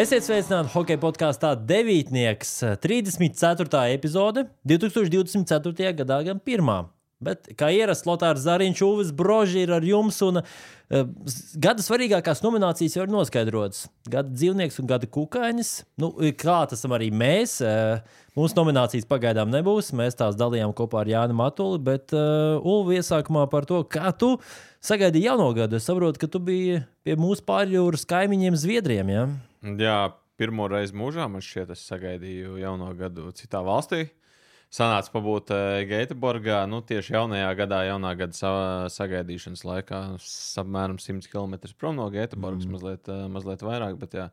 Esiet sveicināti hokeja podkāstā Devītnieks, 34. epizode 2024. gadā, gan pirmā. Bet, kā ierasts, Lotārs Zariņš, Uvis Broži ir ar jums. Un, uh, gada svarīgākās nominācijas jau ir noskaidrotas. Gada dzīvnieks un gada kukainis. Nu, kā tas arī mēs. Uh, mūsu nominācijas pagaidām nebūs. Mēs tās dalījām kopā ar Jānu Matuli. Bet, uh, Ulvi, iesākumā par to, kā tu sagaidīji jauno gadu. Es saprotu, ka tu biji pie mūsu pārjūras kaimiņiem Zviedriem. Ja? Jā, pirmo reizi mūžā man šķiet, es sagaidīju jauno gadu citā valstī sanāca pabūt uh, Gēteborgā. Nu, tieši jaunajā gadā, jaunā gada sa sagaidīšanas laikā, apmēram 100 km prom no Gēteborgas, mm. mazliet, uh, mazliet vairāk. Bet, jā.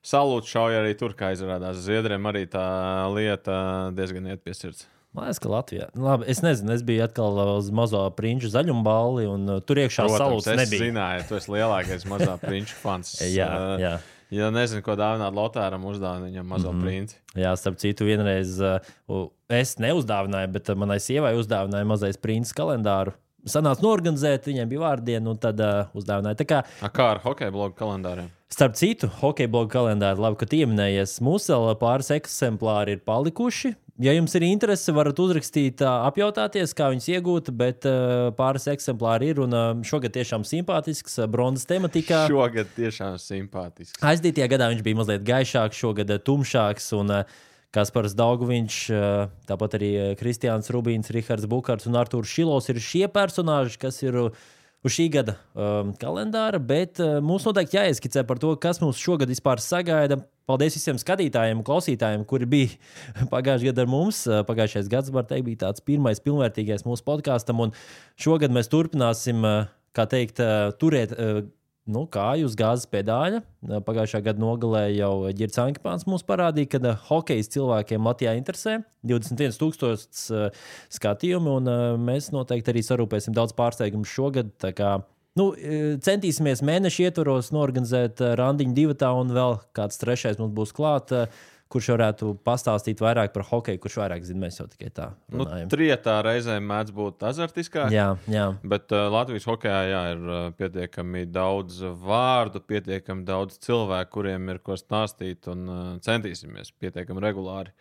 Salūts šauja arī tur, kā izrādās. Zviedriem arī tā lieta diezgan iet pie sirds. Man liekas, ka Latvijā. Labi, es nezinu, es biju atkal uz mazo prinču zaļumu balli, un uh, tur iekšā salūts nebija. Es zināju, tu esi lielākais mazā prinču fans. jā, jā. Ja nezinu, ko dāvināt Lotāram, uzdāvināt viņam mazo mm -hmm. princi. Jā, starp citu, vienreiz uh, es neuzdāvināju, bet uh, manai sievai uzdāvināja mazais princis kalendāru. Sanāca norganizēt, viņiem bija vārdiena, un tad uh, uzdāvināja. Tā kā, A, kā ar hokeja blogu kalendāriem? Starp citu, hokeja blogu kalendāru, labi, ka pieminējies, mūsu vēl pāris eksemplāri ir palikuši. Ja jums ir interese, varat uzrakstīt, apjautāties, kā viņas iegūt, bet uh, pāris eksemplāri ir. Un uh, šogad tiešām simpātisks, bronzas tematikā. Šogad tiešām simpātisks. Aizdītajā gadā viņš bija mazliet gaišāks, šogad tumšāks. Un, uh, Kaspars Daugovičs, tāpat arī Kristiāns Rubīns, Rihards Bukārs un Artūrs Šilovs ir šie personāļi, kas ir uz šī gada um, kalendāra, bet uh, mums noteikti jāieskicē par to, kas mums šogad vispār sagaida. Paldies visiem skatītājiem klausītājiem, kuri bija pagājušajā gadā ar mums. Pagājušais gads, var teikt, bija tāds pirmais pilnvērtīgais mūsu podkāstam, un šogad mēs turpināsim, kā teikt, turēt nu, kāju uz gāzes pedāļa. Pagājušā gada nogalē jau Girts Ankepāns mums parādīja, ka hokejas cilvēkiem Latvijā interesē 21,000 skatījumu, un mēs noteikti arī sarūpēsim daudz pārsteigumu šogad. Nu, centīsimies mēnešu ietvaros norganizēt randiņu divu tā, un vēl kāds trešais mums būs klāts kurš varētu pastāstīt vairāk par hokeju, kurš vairāk zina. Mēs jau tikai tā nu, runājam. Nu, trietā reizēm mēdz būt azartiskāk. Jā, jā. Bet uh, Latvijas hokeja jā, ir uh, pietiekami daudz vārdu, pietiekami daudz cilvēku, kuriem ir ko stāstīt, un uh, centīsimies pietiekami regulāri.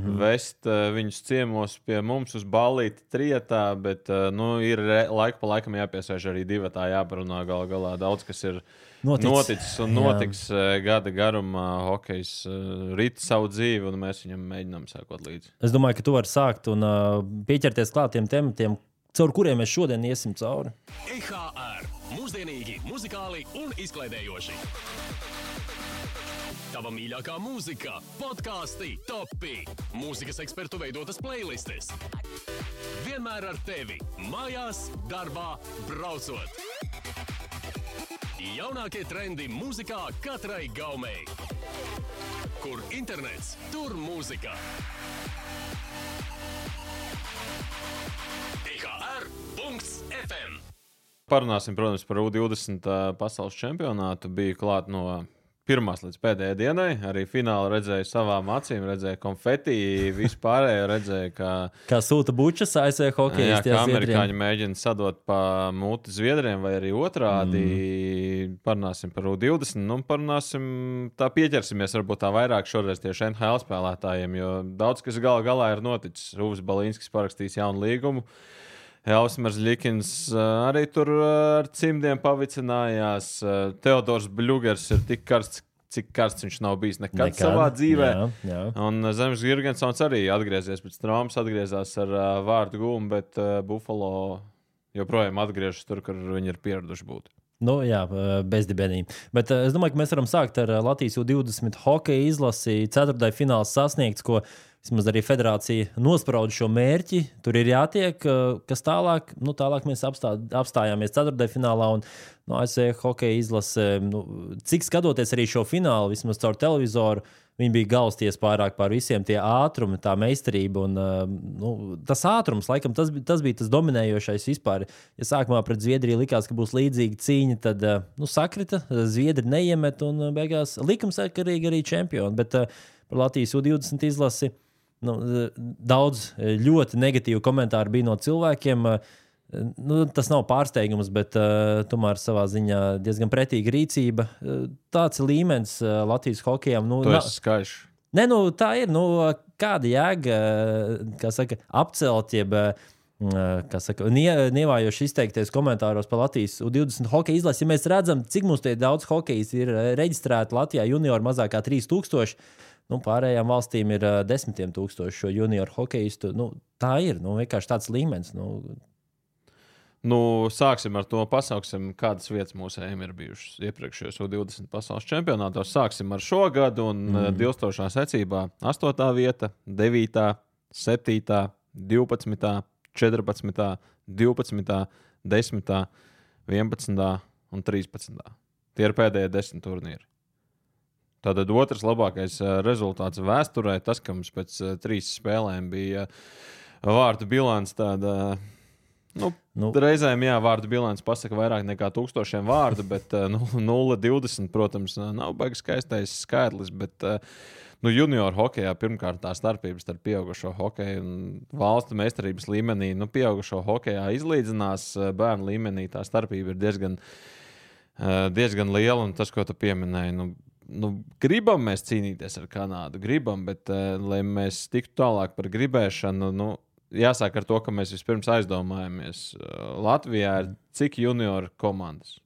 -hmm. Vest uh, viņus ciemos pie mums uz ballīti trietā, bet uh, nu, ir laika pa laikam jāpiesēž arī divi. Tā jāparunā gal galā. Daudz kas ir noticis, noticis un notiks Jā. gada garumā. Hokejs uh, rīt savu dzīvi, un mēs viņam mēģinām sekot līdzi. Es domāju, ka tu vari sākt un uh, pieķerties klāt tiem tematiem, caur kuriem mēs šodien iesim cauri. EHR mūsdienīgi, muzikāli un izklaidējoši. Tava mīļākā mūzika, podkāsti, topi, mūzikas ekspertu veidotas playlists. Vienmēr ar tevi, mājās, darbā, braucot. Jaunākie trendi mūzikā katrai gaumei. Kur internets, tur mūzika. IHR.FM Parunāsim, protams, par U20 pasaules čempionātu. Bija klāt no pirmās līdz pēdējai dienai. Arī finālā redzēju savām acīm, redzēju konfeti, vispārējo redzēju, kā, kā sūta bučas ASV hokeja. Jā, kā amerikāņi mēģina sadot pa muti zviedriem vai arī otrādi. Mm. Parunāsim par U20, nu parunāsim, tā pieķersimies varbūt tā vairāk šoreiz tieši NHL spēlētājiem, jo daudz kas gal galā ir noticis. Rūvis Balīnskis parakstījis jaunu līgumu. Elsmers Likins arī tur ar cimdiem pavicinājās. Teodors Bļūgers ir tik karsts, cik karsts viņš nav bijis nekad, nekad. savā dzīvē. Jā, jā. Un Zemes Gigantsons arī atgriezies pēc traumas, atgriezās ar uh, vārdu gūmu, bet uh, Buffalo joprojām atgriežas tur, kur viņi ir pieraduši būt. Nu, jā, bezdibenī. Bet uh, es domāju, ka mēs varam sākt ar Latvijas U20 hokeja izlasi. Ceturtajā fināls sasniegts, ko vismaz arī federācija nosprauda šo mērķi. Tur ir jātiek, kas tālāk. Nu, tālāk mēs apstā, apstājāmies ceturtajā finālā. Un, nu, ASV hokeja izlase, nu, cik skatoties arī šo finālu, vismaz caur televizoru, viņi bija galsties pārāk par visiem tie ātrumi, tā meistarība. Un, nu, tas ātrums, laikam, tas, tas bija tas dominējošais vispār. Ja sākumā pret Zviedriju likās, ka būs līdzīga cīņa, tad nu, sakrita, Zviedri neiemet un beigās likumsakarīgi arī čempioni. Bet par Latvijas U20 izlasi nu, daudz ļoti negatīvu komentāru bija no cilvēkiem. Nu, tas nav pārsteigums, bet uh, tomēr savā ziņā diezgan pretīga rīcība. Tāds līmenis uh, Latvijas hokejam. Nu, Tu na- esi skaļš. Nē, nu, tā ir. Nu, kāda jēga kā saka, apcelt, jeb saka, nie, nievājoši izteikties komentāros par Latvijas U20 hokeja izlasi. Ja mēs redzam, cik mums te daudz hokejas ir reģistrēti Latvijā, junioru mazāk kā 3000. Nu, pārējām valstīm ir desmitiem tūkstoši šo junioru hokeistu. Nu, tā ir nu, vienkārši tāds līmenis. Nu, Nu, sāksim ar to. Pasauksim, kādas vietas mūsu ejam ir bijušas iepriekšējos U20 pasaules čempionātos. Sāksim ar šo gadu un mm. dilstošā secībā - 8. vieta, 9., 7., 12., 14., 12., 10., 11. un 13. Tie ir pēdējie desmit turnīri. Tātad otrs labākais eh, rezultāts vēsturē, tas, ka mums pēc eh, trīs spēlēm bija vārtu bilants tāda. Nu, Nu. Reizēm, jā, vārdu bilants pasaka vairāk nekā tūkstošiem vārdu, bet eh, nu, 0,20, protams, nav baigs skaistais skaitlis. Bet, eh, nu, junior hokeja pirmkārt tā starpība starp pieaugušo hokeju un valstu meistarības līmenī, nu, pieaugušo hokeja izlīdzinās, eh, bērnu līmenī tā starpība ir diezgan, eh, diezgan liela. Un tas, ko tu pieminēji, nu, nu, gribam mēs cīnīties ar Kanādu, gribam, bet, uh, lai mēs tiktu tālāk par gribēšanu, nu, jāsāk ar to, ka mēs vispirms aizdomājamies. Uh, Latvijā ir cik junioru komandas?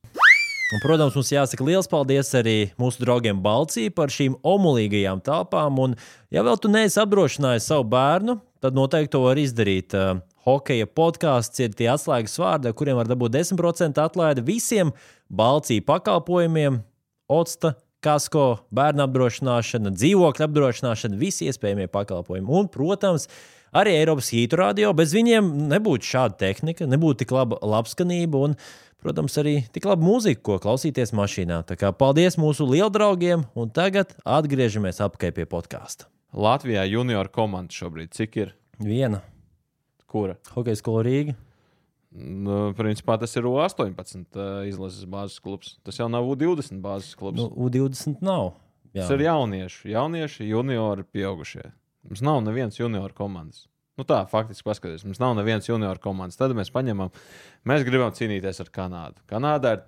Un, protams, mums jāsaka liels paldies arī mūsu draugiem Balcijai par šīm omulīgajām telpām. Un, ja vēl tu neesi apdrošinājis savu bērnu, tad noteikti to var izdarīt. Uh, Hokeja podkāsts ir tie atslēgas vārdi, kuriem var dabūt 10% atlaidi visiem Balcijas pakalpojumiem, Otsta, Kasko, bērnu apdrošināšana, dzīvokļu apdrošināšana, visi iespējamie pakalpojumi. Un, protams, arī Eiropas hītu radio. Bez viņiem nebūtu šāda tehnika, nebūtu tik laba labskanība un, protams, arī tik laba mūzika, ko klausīties mašīnā. Tā kā paldies mūsu lieldraugiem, un tagad atgriežamies apkārt pie podkāsta. Latvijā junior komanda šobrīd cik ir? Viena Kura? hokeja skola Rīga. Nu, principā tas ir U18 uh, izlases bāzes klubs. Tas jau nav U20 bāzes klubs. Nu, U20 nav. Jā. Tas ir jaunieši, jaunieši, juniori, pieaugušie. Mums nav nevienas junioru komandas. Nu tā, faktiski paskatieties, mums nav nevienas junioru komandas. Tad mēs paņemam, mēs gribam cīnīties ar Kanādu. Kanādā ir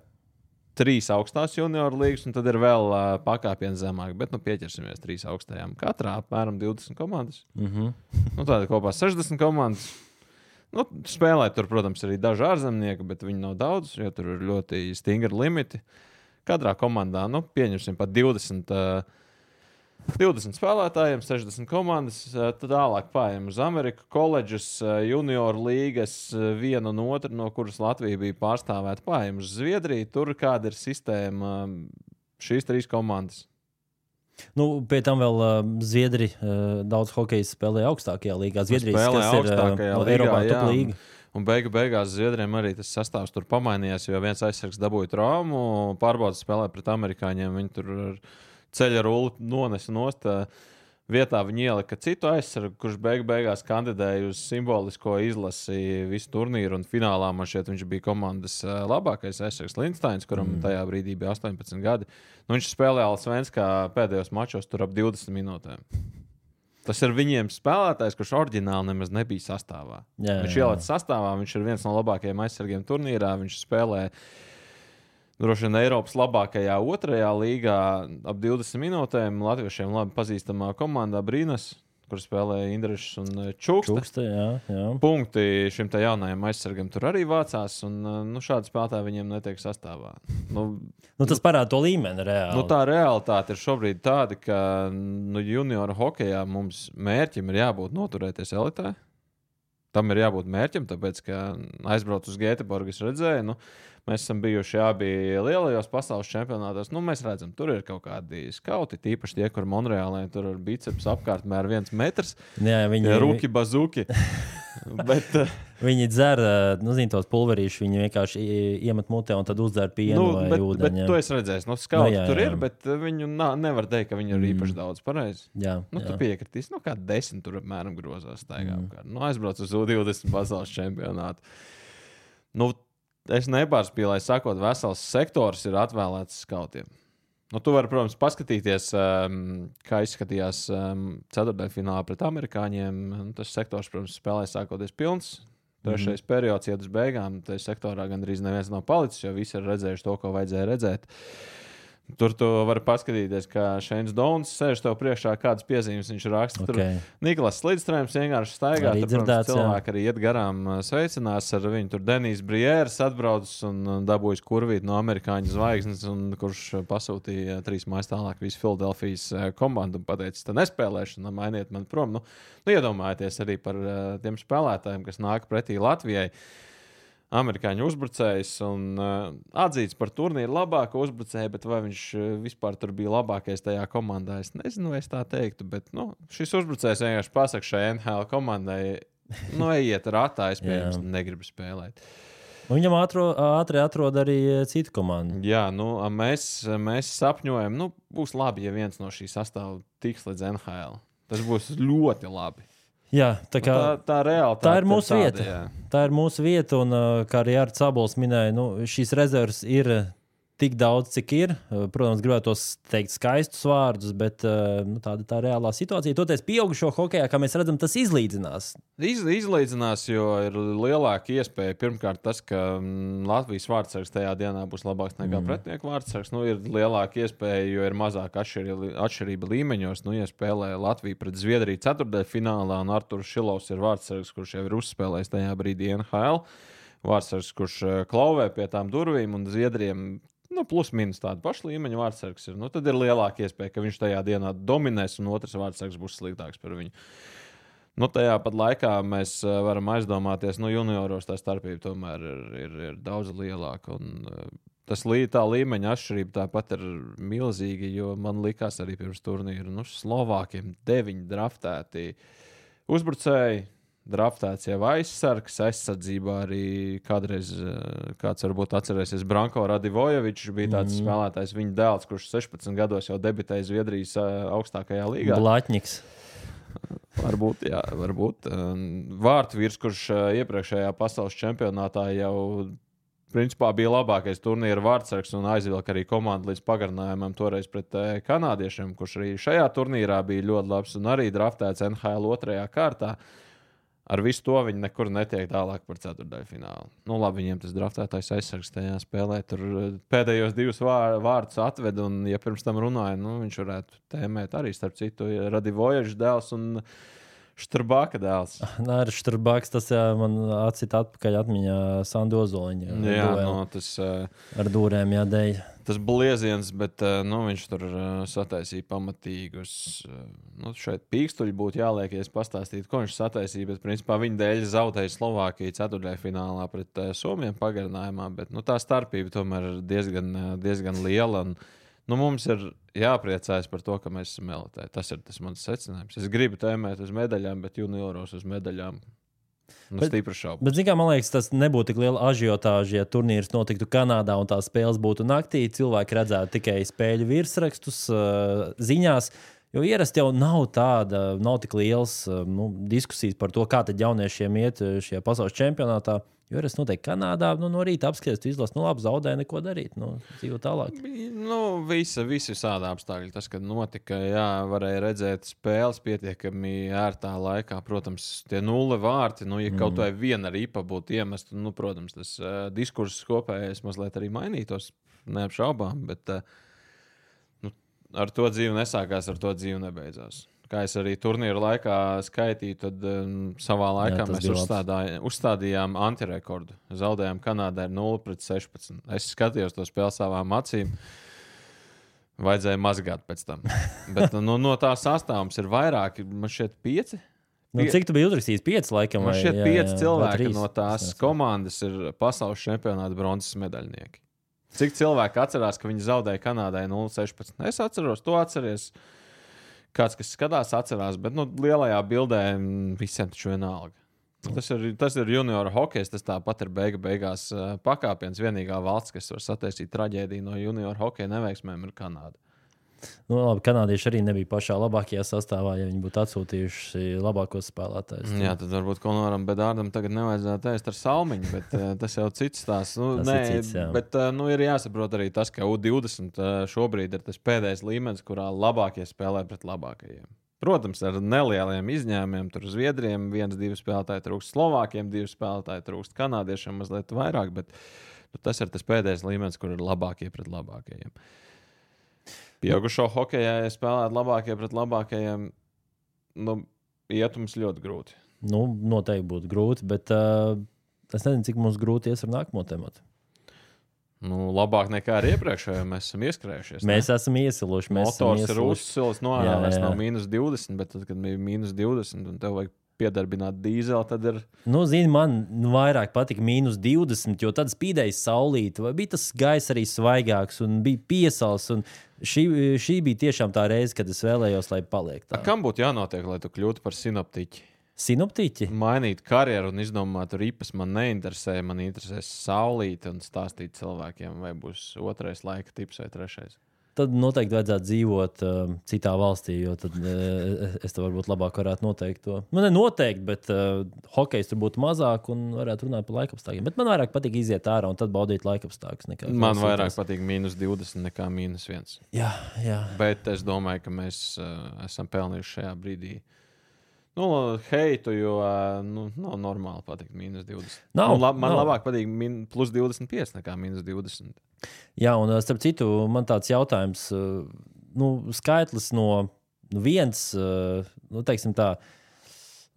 trīs augstās junioru līnijas, un tad ir vēl uh, pakāpiens zemāk. Bet nu pieķersimies trīs augstajām. Katrā apmēram 20 komandas. Mm -hmm. Nu, tāda kopā 60 komandas. Nu, spēlē tur, protams, arī daži ārzemnieki, bet viņi nav daudz, jo tur ir ļoti stingri limiti. Katrā komandā, nu, pieņemsim pat 20. Uh, 20 spēlētājiem, 60 komandas. uh, Tad tālāk pārējām uz Ameriku, koledžas, uh, junioru līgas, viena un otra, no kuras Latvija bija pārstāvēta. Pārējām uz Zviedriju. Tur kāda ir sistēma šīs trīs komandas. Nu, pie tam vēl uh, Zviedri uh, daudz hokeja spēlē augstākajā līgā. Zviedrijas spēlē kas ir, uh, augstākajā līgā, Eiropā jā. līga. Un beigu beigās Zviedriem arī tas sastāvs tur pamainījās, jo viens aizsargs dabūja traumu, pārbaudas spēlē pret amerikāņiem. Viņi tur ar ceļa rulli nonesa nost. ā, Vietā viņi ielika citu aizsargu, kurš beigu beigās kandidēja uz simbolisko izlasi visu turnīru. Un finālā man šķiet, viņš bija komandas labākais aizsargs Lindsteins, kuram mm. tajā brīdī bija 18 gadi. Nu, viņš spēlēja Svenskā pēdējos mačos tur ap 20 minūtēm. Tas ir viņiem spēlētājs, kurš oriģināli nemaz nebija sastāvā. Jā, Viņš jā, ielika sastāvā, viņš ir viens no labākajiem aizsargiem turnīrā. Viņš spēlē droši vien Eiropas labākajā otrajā līgā ap 20 minūtēm. Latviešiem labi pazīstamā komandā Brīnas, kur spēlēja Indrišs un eh, Čukste. Čukste, jā, jā. Punkti šim te jaunajam aizsargam tur arī vācās, un eh, nu, šādi spēlētāji viņiem netiek sastāvā. Nu, Nu, tas parāda to līmeni reāli. Nu, tā realitāte ir šobrīd tāda, ka nu, junioru hokeja mums mērķim ir jābūt noturēties elitē. Tam ir jābūt mērķim, tāpēc, ka aizbraukt uz Gēteborgu, es redzēju, nu, mēs esam bijuši abi lielajos pasaules čempionātos. Nu, mēs redzam, tur ir kaut kādi skauti, tīpaši tie, kur Monreālē tur ir biceps apkārtmēr viens metrs, jā, viņi, ruki, bazuki. Bet, eh, viņi dzer uh, nu, zin, tos pulverīšus, viņi vienkārši iemet mutē un tad uzdzer pienu nu, bet, bet ūdeni. jā. to es redzēju, nu, skauti Nu, jā, tur jā. ir, bet eh, viņu nā, nevar teikt, ka viņi ir īpaši daudz pareizi. Jā, Nu, tu jā. piekritīs, nu, kā desmit tur apmēram grozās. Mm. Mm. Nu, aizbrauc uz U20 pasaules čempionātu. Nu, es nepārspīlēju, lai sakot, vesels sektors ir atvēlēts skautiem. Nu, tu vari, protams, paskatīties, um, kā izskatījās um, ceturtajā finālā pret amerikāņiem. Nu, tas sektors, protams, spēlē sākoties pilns. Trešais mm periods iet uz beigām. Tajā sektorā gandrīz neviens nav palicis, jo visi ir redzējuši to, ko vajadzēja redzēt. Tur tu vari paskatīties, kā Šēns Dons sēž tev priekšā, kādas piezīmes viņš raksta. Okay. Tur Niklaus Slidstrēms vienkārši staigā. Tur, protams, cilvēki jā. arī iet garām, sveicinās ar viņu. Tur Denijs Brieris atbraucis un dabūjis kurvīt no amerikāņu zvaigznes, un kurš pasūtīja trīs mājas tālāk visu Filadelfijas komandu un pateica, ka nespēlēšana, mainiet man prom. Nu, nu, iedomājieties arī par tiem spēlētājiem, kas nāk pretī Latvijai. Uh, amerikāņu uzbrucējs un uh, atzīts par turnīru labāko uzbrucēju, bet vai viņš uh, vispār tur bija labākais tajā komandā, es nezinu, vai es tā teiktu. Bet nu, šis uzbrucējs vienkārši pasakā šai NHL komandai, nu, ejiet ratā, es pieņemu, negribu spēlēt. Nu, viņam ātro, ātri atrod arī citu komandu. Jā, nu, mēs, mēs sapņojam, nu, būs labi, ja viens no šīs sastāvā tiks līdz NHL. Tas būs ļoti labi. Jā, tā, kā, tā, tā, reāli, tā, tā ir mūsu tāda, vieta. Jā. Tā ir mūsu vieta, un kā arī Arts Abols minēja, nu, šīs rezerves ir tik daudz, cik ir. Eh, protams, gribētos teikt skaistus vārdus, bet eh, nu, tāda ir tā reālā situācija. Toties pieaugušo hokeja, kā mēs redzam, tas izlīdzinās. Iz, izlīdzinās, jo ir lielāka iespēja. Pirmkārt, tas, ka mm, Latvijas vārdsargs tajā dienā būs labāks nekā mm. pretinieku vārdsargs. Nu, ir lielāka iespēja, jo ir mazāka atšķirība, līmeņos. Nu, ja spēlē Latvija pret Zviedriju ceturtajā finālā, un Arthurs Šilovs ir vārdsargs, kurš jau ir uzspēlējis tajā brīdī NHL. Vārdsargs, kurš eh, klauvē pie tām durvīm, un Zviedriem nu, plus mīnus tāda paša līmeņa vārdsargs ir, nu, tad ir lielāka iespēja, ka viņš tajā dienā dominēs, un otrs vārdsargs būs sliktāks par viņu. Nu, tajā pat laikā mēs uh, varam aizdomāties, ka nu, junioros tā starpība tomēr ir, ir, ir daudz lielāka. Un, uh, tas lī, līmeņa atšķirība tāpat ir milzīga, jo man likās arī pirms turnīra, nu, Slovākiem deviņi draftēti uzbrucēji draftēts jau aizsargs, aizsardzībā arī kādreiz, eh, kāds varbūt atcerēsies, Branko Radivojevičs bija tāds mm. spēlētājs, viņa dēls, kurš 16 gados jau debitēja Zviedrijas eh, augstākajā līgā. Blatņiks. Varbūt, jā, varbūt. Vārtvīrs, kurš eh, iepriekšējā pasaules čempionātā jau principā bija labākais turnīra vārdsargs un aizvilka arī komandu līdz pagarinājumam, toreiz pret kanādiešiem, kurš arī šajā turnīrā bija ļoti labs un arī draftēts NHL otrajā kārtā. Uh, ar visu to viņi nekur netiek tālāk par ceturdaļu finālu. Nu, labi, viņiem tas draftētājs aizsargs tajā spēlē. Tur eh, pēdējos divus vārdus atveda, un, ja pirms tam runāja, nu, viņš varētu tēmēt arī starp citu Radivoježs dēls. Un, Štrbāka dēls. Nē, ar Štrbāks tas jā, man atcita atpakaļ atmiņā Sandu Ozoliņu. Jā, no, tas. Uh, ar dūrēm jādēļ tas blieziens, bet uh, nu, viņš tur uh, sataisīja pamatīgus. Nu, šeit pīkstuļi būtu jāliek, ja es pastāstītu, ko viņš sataisīja. Bet, principā, viņa dēļ zaudēja Slovākiju ceturtajā finālā pret Somiju pagarinājumā. Bet nu, tā starpība tomēr ir diezgan, diezgan liela. Un, Nu, mums ir jāpriecājas par to, ka mēs esam elitē. Tas ir tas mans secinājums. Es gribu tēmēt uz medaļām, bet junioros uz medaļām Nu, bet, bet kā, man liekas, tas nebūtu tik liela ažiotāža, ja turnīrs notiktu Kanādā un tās spēles būtu naktī. Cilvēki redzētu tikai spēļu virsrakstus uh, ziņās. Jo ierasti jau nav tāda, nav tik liels uh, nu, diskusijas par to, kā jauniešiem iet uh, šajā pasaules čempionātā. Jo es noteikti Kanādā nu, no rīta apskatījos, izlasu, nu labi, zaudēju, neko darīt, nu, dzīvo tālāk. Nu, visa, visi visādi apstākļi. Tas, kad notika, jā, varēja redzēt spēles pietiekami ērtā laikā. Protams, tie nulle vārti, nu, ja mm. kaut vai viena ripa būtu iemesta, nu, protams, tas uh, diskurss kopējais mazliet arī mainītos, neapšaubām, bet uh, nu, ar to dzīve nesākās, ar to dzīve nebeidzās kā es arī turnīra laikā skaitīju, tad um, savā laikā Jā, mēs uzstādījām antirekordu. Zaudējām Kanādai 0 pret 16. Es skatījos to spēli savām acīm. Vajadzēja mazgāt pēc tam. Bet nu, no tā sastāvums ir vairāki, man šķiet, pieci. Nu, cik tu biji uzrakstījis? Pieci, laikam, man šķiet, pieci cilvēki no tās komandas ir pasaules čempionāta bronzas medaļnieki. Cik cilvēki atcerās, ka viņi zaudēja Kanādai 0,16? Es atceros, to atceros kāds, kas skatās, atcerās, bet nu, lielajā bildē mm, visiem taču vienalga. Tas ir, tas ir junior hokejs. Tas tāpat ir beiga, beigās uh, pakāpiens. Vienīgā valsts, kas var sataisīt traģēdiju no junior hokeja neveiksmēm, ir Kanāda. Nu, labi, kanādieši arī nebija pašā labākajā sastāvā, ja viņi būtu atsūtījuši labākos spēlētājus. Jā, tad varbūt Konoram Bedārdam tagad nevajadzētu ēst ar salmiņu, bet uh, tas jau cits tās. Nu, tas nē, ir cits, jā. bet uh, nu, ir jāsaprot arī tas, ka U20 uh, šobrīd ir tas pēdējais līmenis, kurā labākie spēlē pret labākajiem. Protams, ar nelieliem izņēmumiem. Tur Zviedrijam viens, divi spēlētāji trūkst, Slovākiem divi spēlētāji trūkst, Kanādiešiem mazliet vairāk. Bet nu, tas ir tas pēdējais līmenis, kur ir labākie pret labākajiem. Pieaugušo hokeja, ja spēlētu labākie pret labākajiem, nu, iet mums ļoti grūti. Nu, noteikti būtu grūti, bet uh, es nezinu, cik mums grūti ies ar nākamo tematu. Nu, labāk nekā ar iepriekšējo mēs esam ieskrējušies. Mēs ne? esam iesiluši. Mēs Motors esam ir iesiluši. uzsils no Jā. Tas jā. nav mīnus 20, bet tad, kad bija mīnus 20 un tev vajag piedarbināt dīzeli, tad ir. Nu, zini, man nu, vairāk patika mīnus 20, jo tad spīdēja saulīt, vai bija tas gaiss arī svaigāks un bija piesals. un Šī, šī bija tiešām tā reize, kad es vēlējos, lai paliek A, tā. kam būtu jānotiek, lai tu kļūtu par sinoptiķi? Sinoptiķi? Mainīt karjeru un izdomāt ripas man neinteresē. Man interesē saulīt un stāstīt cilvēkiem, vai būs otrais laika tips vai trešais. Tad noteikti vajadzētu dzīvot uh, citā valstī, jo tad uh, es te varbūt labāk varētu noteikt to. Nu, ne noteikti, bet uh, hokejs tur būtu mazāk un varētu runāt par laikapstākļiem. Bet man vairāk patīk iziet ārā un tad baudīt laikapstākļus. Man klausīties. vairāk patīk mīnus 20 nekā mīnus 1. Jā, jā. Bet es domāju, ka mēs uh, esam pelnījuši šajā brīdī. Nu, heitu, jo nu, nav normāli pateikt, mīnus 20. Nav, nu, lab, man nav. labāk patīk min, plus 25 nekā mīnus 20. Jā, un uh, starp citu, man tāds jautājums, uh, nu, skaitlis no nu, viens, uh, nu, teiksim tā,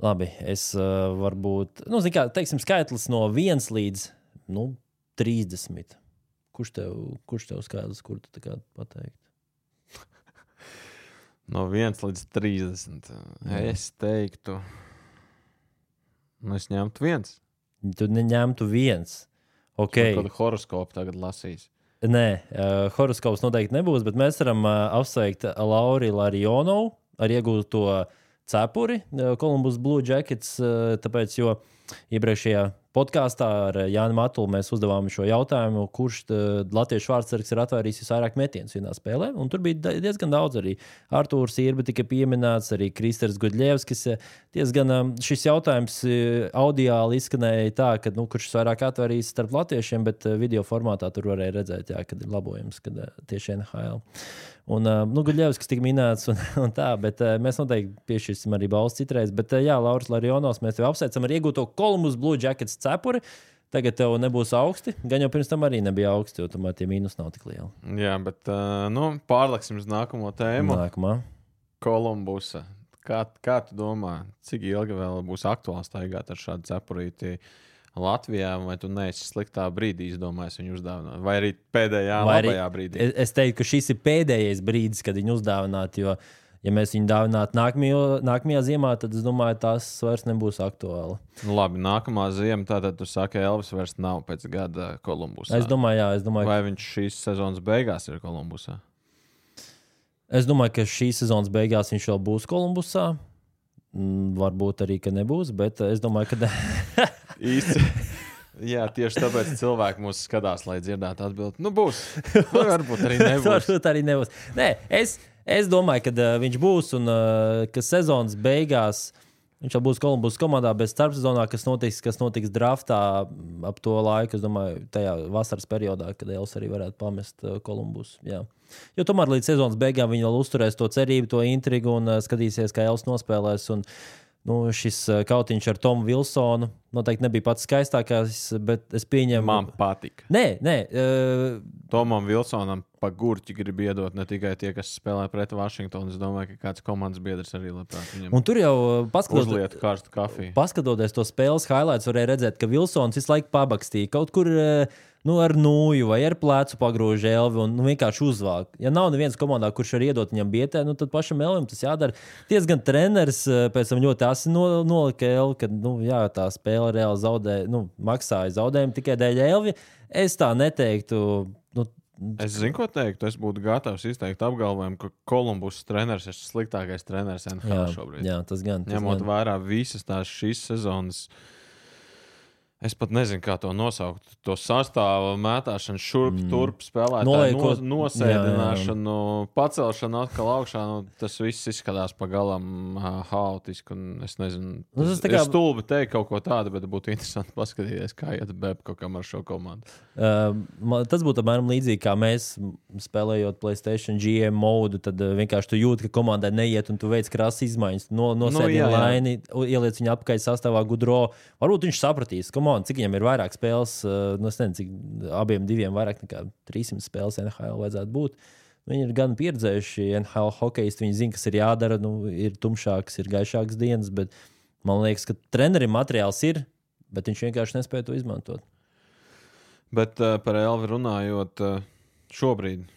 labi, es varbūt, nu, kā, teiksim, skaitlis no viens līdz, nu, 30. Kurš tev, kurš tev skaitlis, kur tu tā pateikt? No 1 līdz 30. Jā. Es teiktu, nu, es ņemtu viens. Tu neņemtu viens. Okay. Kādu horoskopu tagad lasīs. Nē, uh, horoskops noteikti nebūs, bet mēs varam uh, apsveikt Lauri Larionovu ar iegūto cepuri uh, Columbus Blue Jackets. Uh, tāpēc, jo iepriekšējā podkāstā ar uh, Jānu Matulu mēs uzdevām šo jautājumu, kurš uh, Latvijas vārdsargs ir atvērījis visvairāk metienus vienā spēlē. Un tur bija diezgan daudz arī. Artūrs Irba tika pieminēts, arī Kristers Gudļevskis. Diezgan um, šis jautājums audiāli izskanēja tā, ka nu, kurš vairāk atvērīs starp latviešiem, bet video formātā tur varēja redzēt, jā, kad ir labojums, kad tieši NHL. Un, nu, Guļevskis tika minēts, un, un tā, bet mēs noteikti piešķirsim arī balstu citreiz. Bet, jā, Lauris Larionos, mēs tevi apsveicam ar iegūto Columbus Blue Jackets cepuri. Tagad tev nebūs augsti, gan jau pirms tam arī nebija augsti, jo tomēr tie mīnus nav tik lieli. Jā, bet uh, nu, pārliksim uz nākamo tēmu. Nākamā. Kolumbusa. Kā, kā tu domā, cik ilgi vēl būs aktuāls staigāt ar šādu cepurīti Latvijā, vai tu neesi sliktā brīdī izdomājis viņu uzdāvināt? Vai arī pēdējā Vai arī- brīdī? Es, es teiktu, ka šis ir pēdējais brīdis, kad viņu uzdāvināt. Jo, ja mēs viņu dāvinātu nākamajā, nākamajā ziemā, tad es domāju, tas vairs nebūs aktuāli. Nu, labi, nākamā ziema, tātad tu saki, Elvis vairs nav pēc gada Kolumbusā. Es domāju, jā, es domāju, Vai viņš šīs sezonas beigās ir Kolumbusā? Es domāju, ka šīs sezonas beigās viņš vēl būs Kolumbusā. Mm, Varbūt arī, ka nebūs, bet es domāju, ka Īsti. Jā, tieši tāpēc cilvēki mūs skatās, lai dzirdētu atbildību. Nu, būs. Varbūt arī nebūs. Varbūt arī nebūs. Nē, es, es domāju, ka uh, viņš būs un uh, ka sezonas beigās viņš jau būs Kolumbus komandā, bet starpsezonā, kas notiks, kas notiks draftā mm, ap to laiku, es domāju, tajā vasaras periodā, kadEls arī varētu pamest uh, Kolumbus. Jā. Jo tomēr līdz sezonas beigām viņi vēl uzturēs to cerību, to intrigu un uh, skatīsies, kā Els nospēlēs. Un, Nu, šis uh, kautiņš ar Tomu Vilsonu noteikti nebija pats skaistākais, bet es pieņemu, Man patīk. Nē, nē, uh, Tomam Vilsonam pa gurķi grib iedot ne tikai tie, kas spēlē pret Vašingtonu. Es domāju, ka kāds komandas biedrs arī labprāt viņam un tur jau uh, paskatoties. uzliet karstu kafiju. Paskatoties to spēles highlights, varēja redzēt, ka Vilsons visu laiku pabakstīja kaut kur eh, nu, ar nūju vai ar plecu pagrūž elvi un nu, vienkārši uzvāk. Ja nav neviens komandā, kurš var iedot viņam bietē, nu, tad pašam elvim tas jādara. Diezgan treneris eh, pēc tam ļoti asi no, nolika elvi, ka nu, jā, tā spēle reāli zaudēja, nu, maksāja zaudējumu tikai dēļ elvi. Es tā neteiktu. Nu, Es zinu, ko teikt. Es būtu gatavs izteikt apgalvojumu, ka Kolumbus treneris ir sliktākais treneris NHL jā, šobrīd. jā, tas gan. Tas Ņemot gan. vērā visas tās šīs sezonas Es pat nezinu, kā to nosaukt. To sastāvu mētāšanu, šurp, mm. turp, spēlētāju Noliekot- no, nosēdināšanu, pacelšanu atkal augšā. Nu, tas viss izskatās pagalām ā, haotiski. Es nezinu, Nu, tas ir kā- stulbi teikt kaut ko tādu, bet būtu interesanti paskatīties, kā iet Babkokam ar šo komandu. Uh, man- tas būtu apmēram līdzīgi kā mēs spēlējot Playstation GM modu. Tad uh, vienkārši tu jūti, ka komandai neiet, un tu veic krāsas izmaiņas. No, Nu, jā, jā. laini, ieliec viņu apakaļ sastāvā gudro. Varbūt viņš sapratīs, komanda, cik viņam ir vairāk spēles. Uh, nu, es nezinu, cik abiem diviem vairāk nekā 300 spēles NHL vajadzētu būt. Viņi ir gan pieredzējuši NHL hokeisti. Viņi zina, kas ir jādara. Nu, ir tumšāks, ir gaišāks dienas, bet man liekas, ka trenerim materiāls ir, bet viņš vienkārši nespēja to izmantot. Bet uh, par Elvi runājot, uh, šobrīd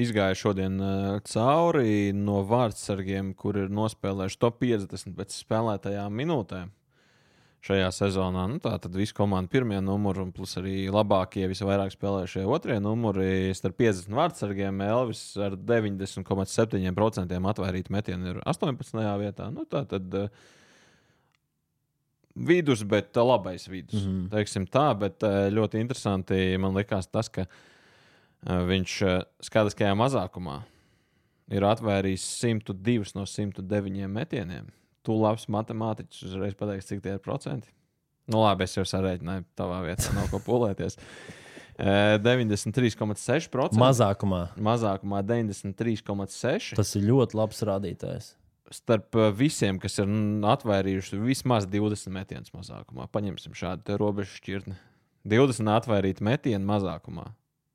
izgāja šodien uh, cauri no vārdsargiem, kur ir nospēlējuši top 50 pēc spēlētajām minūtēm. Šajā sezonā nu, tā tad visu komandu pirmie numuri, un plus arī labākie, visvairāk spēlējušie otrie numuri. Starp 50 vārdsargiem Elvis ar 90,7% atvairīt metienu ir 18. vietā. Nu, tā tad uh, vidus, bet uh, labais vidus. Mm. -hmm. Teiksim tā, bet uh, ļoti interesanti man likās tas, ka viņš skatiskajā mazākumā ir atvērījis 102 no 109 metieniem. Tu labs matemātiķis uzreiz pateiksi, cik tie ir procenti. Nu, labi, es jau sarēķināju, tavā vietā nav ko pūlēties. Uh, 93,6%. Mazākumā. Mazākumā 93,6%. Tas ir ļoti labs rādītājs. starp uh, visiem, kas ir atvairījuši vismaz 20 metienus mazākumā. Paņemsim šādu robežu šķirtni. 20 atvairīti metienu mazākumā.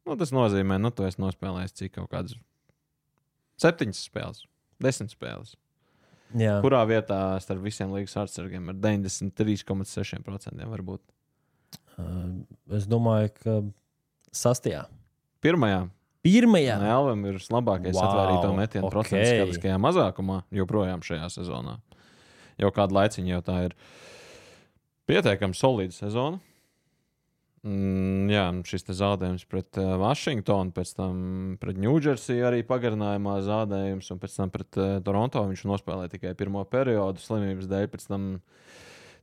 Nu, tas nozīmē, ka tu esi nospēlējis cik kaut kādas 7 spēles, 10 spēles. Jā, Kurā vietā starp visiem līgas atsargiem ar 93,6% var būt? Uh, es domāju, ka sastajā. Pirmajā Pirmajā. Elvam ir labākais wow, atvairīto metienu ok. okay. procents skatiskajā mazākumā, joprojām šajā sezonā. Jau kādu laiciņu jau tā ir pietiekami solīda sezona. Mm, jā, un šis zaudējums pret uh, Vašingtonu, pēc tam pret Ņūdžersiju arī pagarinājumā zaudējums, un pēc tam pret uh, Toronto viņš nospēlēja tikai pirmo periodu slimības dēļ. Pēc tam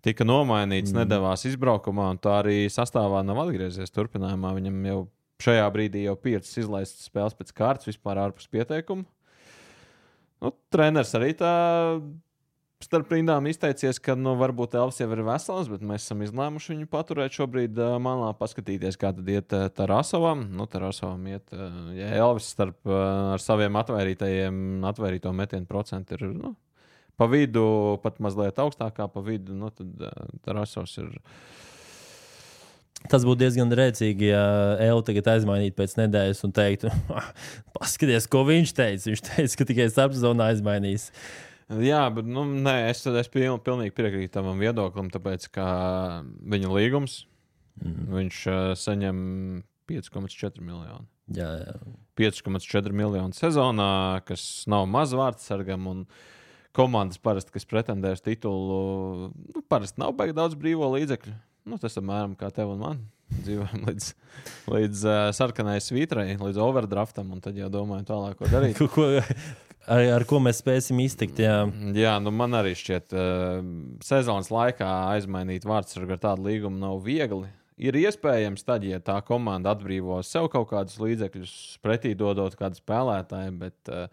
tika nomainīts, mm. nedavās izbraukumā, un tā arī sastāvā nav atgriezies. Turpinājumā viņam jau šajā brīdī jau piecas izlaistas spēles pēc kārtas, vispār ārpus pieteikuma. Nu, treneris arī tā starp rindām izteicies, ka nu, varbūt Elvis jau ir vesels, bet mēs esam izlēmuši viņu paturēt šobrīd uh, malā, paskatīties, kā tad iet uh, Tarasovam. Nu, Tarasovam iet, uh, ja Elvis starp uh, ar saviem atvairītajiem, atvairīto metienu procentu ir nu, pa vidu, pat mazliet augstākā pa vidu, nu, tad uh, Tarasovs ir. Tas būtu diezgan rēcīgi, ja Elu tagad aizmainītu pēc nedēļas un teiktu, paskaties, ko viņš teica. Viņš teica, ka tikai starpzonā aizmainīs. Jā, bet nu, nē, es, es piln, pilnīgi piekrītu tam viedoklim, tāpēc ka viņa līgums mm. viņš uh, saņem 5,4 miljonu. Jā, jā. 5,4 miljonu sezonā, kas nav maz vārds sargam. Un komandas parasti, kas pretendē uz titulu, nu, parasti nav baigi daudz brīvo līdzekļu. Nu, tas apmēram kā tev un man. Dzīvojam līdz, līdz uh, sarkanai svītrai, līdz overdraftam, un tad jau domājam tālāk, ko darīt. Ko, ar, ar ko mēs spēsim iztikt? Jā, Jā, nu man arī šķiet, uh, sezonas laikā aizmainīt vārdsargu ar tādu līgumu nav viegli. Ir iespējams, tad, ja tā komanda atbrīvo sev kaut kādus līdzekļus, pretī dodot kādu spēlētāju, bet uh,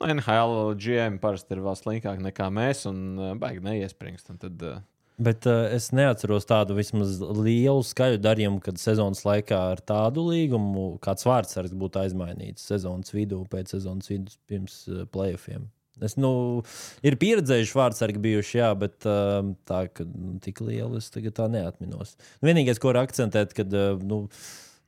no NHL GM parasti ir vēl slinkāk nekā mēs, un uh, baigi neiespringst. Tad, uh, Bet uh, es neatceros tādu vismaz lielu skaļu darījumu, kad sezonas laikā ar tādu līgumu kāds vārdsargs būtu aizmainīts sezonas vidū, pēc sezonas vidus, pirms uh, playoffiem. Es, nu, ir pieredzējuši vārdsargi bijuši, jā, bet uh, tā, ka nu, tik lielu es tagad tā neatminos. Vienīgais, ko var akcentēt, kad uh, nu,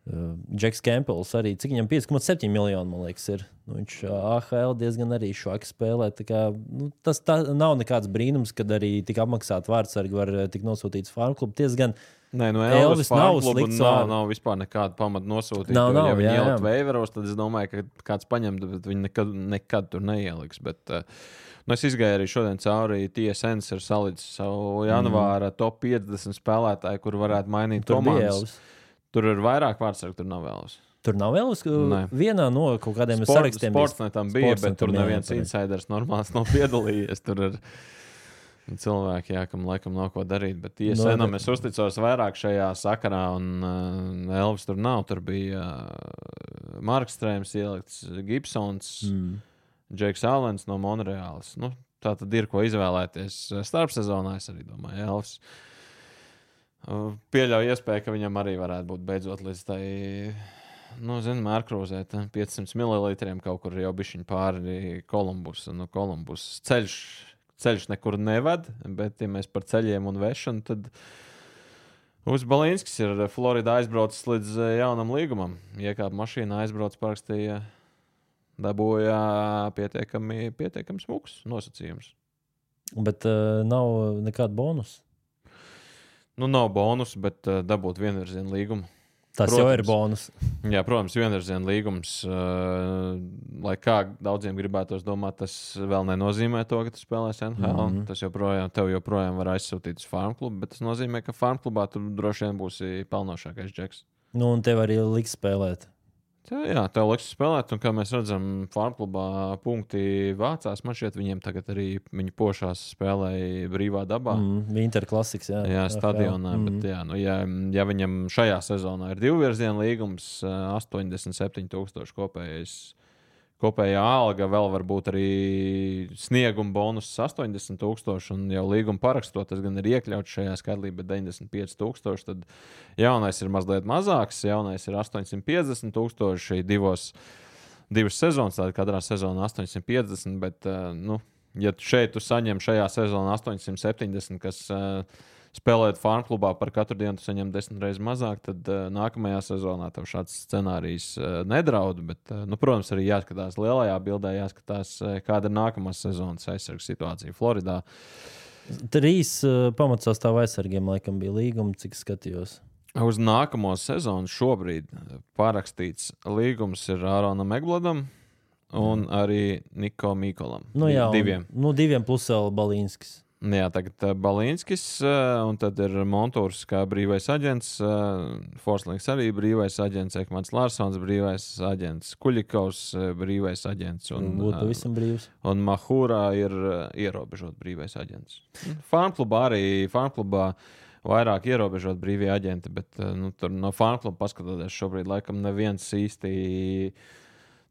Džeks Kempels arī, cik viņam 5,7 miljoni, man liekas, ir. Nu, viņš AHL diezgan arī švaki spēlē. Kā, nu, tas tā, nav nekāds brīnums, kad arī tik apmaksāti vārdsargi var tikt nosūtīts farmu klubu. Tiesgan Nē, no Elvis Elvis nav nav slikts. Nav, vārds. nav vispār nekāda pamata nosūtīt. Nav, nav, ja viņi ielikt veivaros, tad es domāju, ka kāds paņem, bet viņi nekad, nekad tur neieliks. Bet, uh, nu, es izgāju arī šodien cauri TSN, ir salicis savu janvāra mm. top 50 spēlētāju, kur varētu mainīt tur bija komandas. Elvis. Tur ir vairāk vārdsargu, tur nav Elvis. Tur nav vēl Nē. vienā no kaut kādiem Sport, sarakstiem. bija- sports netam bija, bet tur Sportsnetam, neviens insiders normāls nav piedalījies. Tur ir Cilvēki, jā, kam laikam nav ko darīt, bet ISNam no, es uzticos vairāk šajā sakarā, un uh, Elvis tur nav. Tur bija uh, Marks Strēms, ielikts Gibsons, mm. Džeks Alens no Monreāls. Nu, tā tad ir ko izvēlēties starpsezonā, es arī domāju, Elvis. Uh, pieļauju iespēju, ka viņam arī varētu būt beidzot līdz tai nu, zinām, mērkrūzēt 500 ml kaut kur jau bišķiņ pāri Kolumbus. Nu, Kolumbus ceļš ceļš nekur neved, bet, ja mēs par ceļiem un vešanu, tad Uz Balinskis ir Floridā aizbraucis līdz eh, jaunam līgumam. Iekāpa mašīnā, aizbraucis, parakstīja, dabūja pietiekami, pietiekami smuks nosacījums. Bet uh, nav nekāda bonusa. Nu, nav bonusa, bet uh, dabūt vienvirzienu līgumu. Tas protams, jau ir bonus. Jā, protams, vienvirziena līgums. Uh, lai kā daudziem gribētos domāt, tas vēl nenozīmē to, ka tu spēlēsi NHL. Mm -hmm. Tas joprojām, tev joprojām var aizsūtīt uz farm klubu, bet tas nozīmē, ka farm klubā tu droši vien būsi pelnošākais džeks. Nu, un tev arī liks spēlēt. Tā, jā, tev liekas spēlēt, un kā mēs redzam, Farmklubā punkti vācās. Man šķiet, viņiem tagad arī viņi pošās spēlēja brīvā dabā. Mm, Interklasiks, jā. Jā, stadionā. Mm. Bet, jā, nu, ja, ja viņam šajā sezonā ir divu virzienu līgums, 87,000 kopējais kopējā alga, vēl varbūt arī snieguma bonus 80,000, un jau līguma parakstot, tas gan ir iekļauts šajā skaidrībā, bet 95,000. Tad jaunais ir mazliet mazāks, jaunais ir 850,000 divos. Divas sezonas, tāda katrā sezonā 850, bet, nu, ja šeit tu saņem šajā sezonā 870, kas uh, spēlēt farm klubā par katru dienu saņem desmit reizes mazāk, tad uh, nākamajā sezonā tev šāds scenārijs uh, nedraud. Bet, uh, nu, protams, arī jāskatās lielajā bildē, jāskatās, uh, kāda ir nākamā sezonas aizsardzības situācija Floridā. Trīs uh, pamatsastāvā aizsargiem laikam bija līgumi, cik skatījos. Uz nākamo sezonu šobrīd parakstīts līgums ir Āronam Eglodam un arī Niko Mikolam. Nu, jā, diviem. Un, nu, diviem plus vēl Balīnskis. Jā, tagad uh, Balinskis, uh, un tad ir Montūrs kā brīvais aģents, uh, Forslings arī brīvais aģents, Ekmans Lārsons brīvais aģents, Kuļikovs brīvais aģents. Un, Būtu pavisam brīvs. Un Mahūrā ir ierobežot brīvais aģents. Farmklubā arī farmklubā vairāk ierobežot brīvie aģenti, bet nu, tur no farmkluba paskatoties šobrīd laikam neviens īsti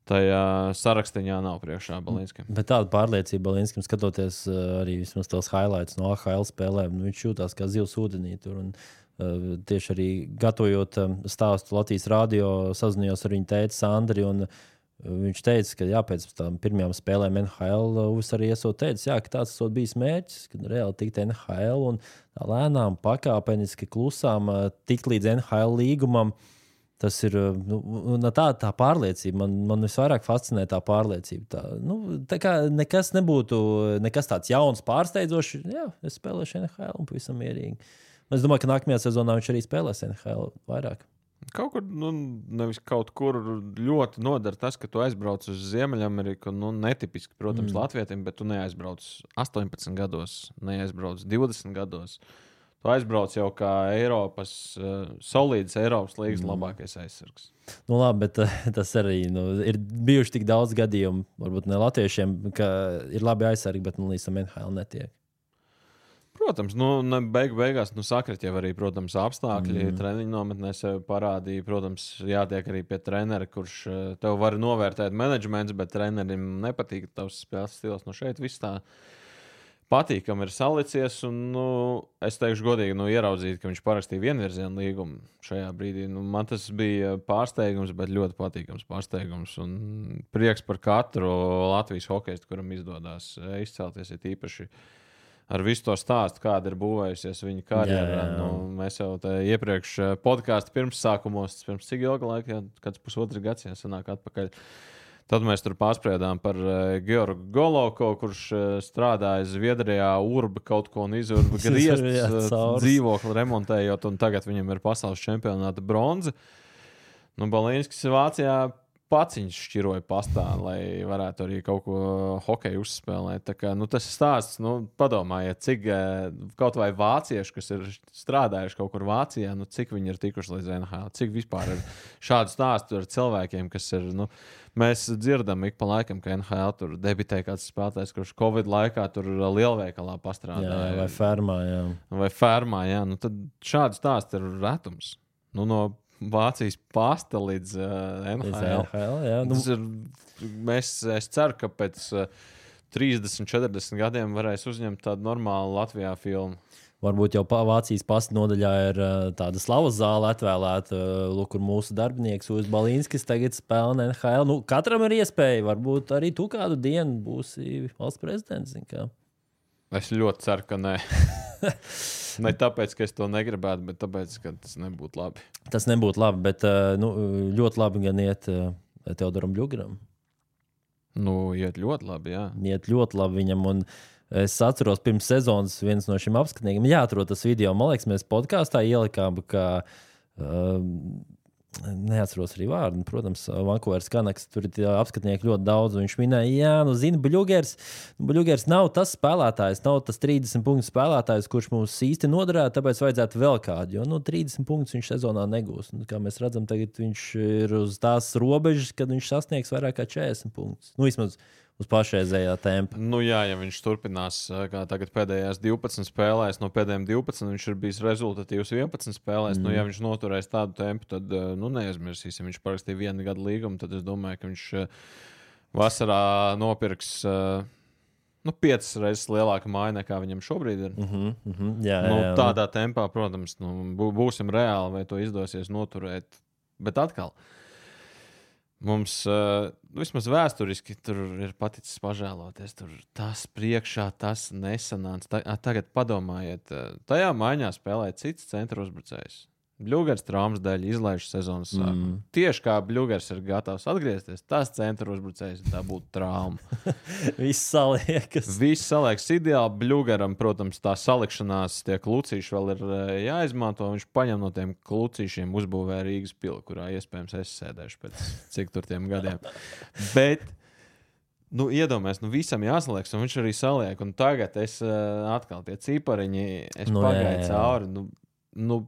tajā sarakstā nav priekšā Balinskam. Bet tāda pārliecība Balinskam, skatoties uh, arī vismaz tos highlights no AHL spēlēm, nu, viņš jūtas kā zivs ūdenī. Tur, un, uh, tieši arī gatavojot um, stāstu Latvijas rādio, sazinājos ar viņu tēti Sandri. Un, Viņš teica, ka jā, pēc tam pirmajām spēlēm NHL Uvis arī esot teicis, jā, ka tāds esot bijis mērķis, kad reāli tikt NHL un lēnām, pakāpeniski, klusām tikt līdz NHL līgumam. Uh, Tas ir nu, tā, tā pārliecība. Man, man visvairāk fascinē tā pārliecība. Tā, nu, tā kā nekas nebūtu nekas tāds jauns, pārsteidzošs. Jā, es spēlēšu NHL un pavisam mierīgi. Es domāju, ka nākamajā sezonā viņš arī spēlēs NHL vairāk. Kaut kur, nu, nevis kaut kur ļoti nodara tas, ka tu aizbrauc uz Ziemeļameriku. Nu, netipiski, protams, mm. Latvijam, bet tu neaizbrauc 18 gados, neaizbrauc 20 gados. Uh, Tu aizbrauc jau kā Eiropas, uh, solīds Eiropas līnijas mm. labākais aizsargs. Nu, labi, bet uh, tas arī nu, ir bijuši tik daudz gadījumu, varbūt ne latviešiem, ka ir labi aizsargi, bet nu, līdz tam NHL netiek. Protams, nu, beig, beigās nu, sakrit jau arī protams, apstākļi. Mm. Treniņu nometnē sev parādīja. Protams, jātiek arī pie trenera, kurš uh, tev var novērtēt menedžments, bet trenerim nepatīk tavs spēles stils. Nu, šeit viss tā ir patīkami ir salicies. Un, nu, es teikšu, godīgi, nu, ieraudzīt, ka viņš parakstīja vienvirzienu līgumu šajā brīdī. Nu, man tas bija pārsteigums, bet ļoti patīkams pārsteigums. Un prieks par katru Latvijas hokeistu, kuram izdodas izcelties, ir īpaši. Ar visu to stāstu, kāda ir būvējusies viņa karjerā. Nu, mēs jau iepriekš eh, podkāstu pirmsākumos, pirms cik ilga laika, kāds pusotrs gads jau senāk atpakaļ. Uh, Tad mēs tur pārspriedām par uh, Georgu Golovko, kurš uh, strādāja Zviedrijā, urba kaut ko un izurba griezt, uh, dzīvokli remontējot, un tagad viņam ir pasaules čempionāta bronza. Nu, Balīnskis Vācijā paciņš šķiroja pastā, lai varētu arī kaut ko hokeju uzspēlēt. Tā kā, nu, tas stāsts, nu, padomājiet, cik eh, kaut vai vācieši, kas ir strādājuši kaut kur Vācijā, nu, cik viņi ir tikuši līdz NHL, cik vispār ir šādu stāstu ar cilvēkiem, kas ir. Nu, Mēs dzirdam ik pa laikam, ka NHL tur debitē kāds spēlētājs, kurš Covid laikā tur lielveikalā pastrādāja. Jā, vai fermā. Jā. Vai fermā, jā. Nu, tad šādi stāsti ir retums. Nu, no Vācijas pasta līdz uh, NHL. NHL, jā. Nu, Tas ir, mēs, es ceru, ka pēc uh, 30, 40 gadiem varēs uzņemt tādu normālu Latvijā filmu. Varbūt jau Vācijas pasta nodaļā ir uh, tāda slavas zāle atvēlēta, uh, lūk, kur mūsu darbinieks Uzs Balīnskis tagad spēlē NHL. Nu, katram ir iespēja, varbūt arī tu kādu dienu būsi valsts prezidents. zini kā. Es ļoti ceru, ka nē. ne tāpēc, ka es to negribētu, bet tāpēc, ka tas nebūtu labi. Tas nebūtu labi, bet uh, nu, ļoti labi gan iet uh, Teodoram Bļugram. Nu, iet ļoti labi. Jā. Iet ļoti labi viņam. Un es atceros, pirms sezonas viens no šiem apskatniekiem, jāatrod tas video, man liekas, mēs podkāstā ielikām, ka. Uh, Neatceros arī vārdu. Protams, Vankūveras kanaks tur ir apskatnieki ļoti daudz. Viņš minēja, jā, nu, zina, Bluegers. Bluegers nav tas spēlētājs, nav tas 30 punktu spēlētājs, kurš mums īsti noderētu, tāpēc vajadzētu vēl kādu. Jo nu, 30 punktus viņš sezonā negūs. Un, kā mēs redzam, tagad viņš ir uz tās robežas, kad viņš sasniegs vairāk kā 40 punktus. Nu, vismaz uz pašreizējā tempa. Nu, jā, ja viņš turpinās, kā tagad pēdējās 12 spēlēs, no pēdējiem 12 viņš ir bijis rezultatīvs 11 spēlēs. Mm. Nu, ja viņš noturēs tādu tempu, tad nu, neaizmirsīsim. Viņš parakstīja vienu gadu līgumu, tad es domāju, ka viņš vasarā nopirks. Nu, piecas reizes lielāka māja nekā viņam šobrīd ir. Mm -hmm, mm -hmm, jā, Nu, jā, jā. tādā tempā, protams, nu, bū- būsim reāli, vai to izdosies noturēt. Bet atkal, mums uh, vismaz vēsturiski tur ir paticis pažēloties. Tur tas priekšā, tas nesanāca. Ta, tagad padomājiet, uh, tajā maiņā spēlēja cits centra uzbrucējs. Bluegers traumas dēļ izlaiž sezonas sākumu. Mm. Tieši kā Bluegers ir gatavs atgriezties, tas centra uzbrucējs tā būtu trauma. Viss saliekas. Viss saliekas ideāli. Bluegaram, protams, tā salikšanās, tie klucīši vēl ir eh, jāizmanto. Viņš paņem no tiem klucīšiem, uzbūvē Rīgas pili, kurā iespējams es sēdēšu pēc cik tur tiem gadiem. Bet, nu, iedomājieties, nu, visam jāsaliekas, un viņš arī saliek. Un tagad es uh, atkal tie cipariņi, es Nu, nu, jā, pagāju jā. cauri. Nu, nu,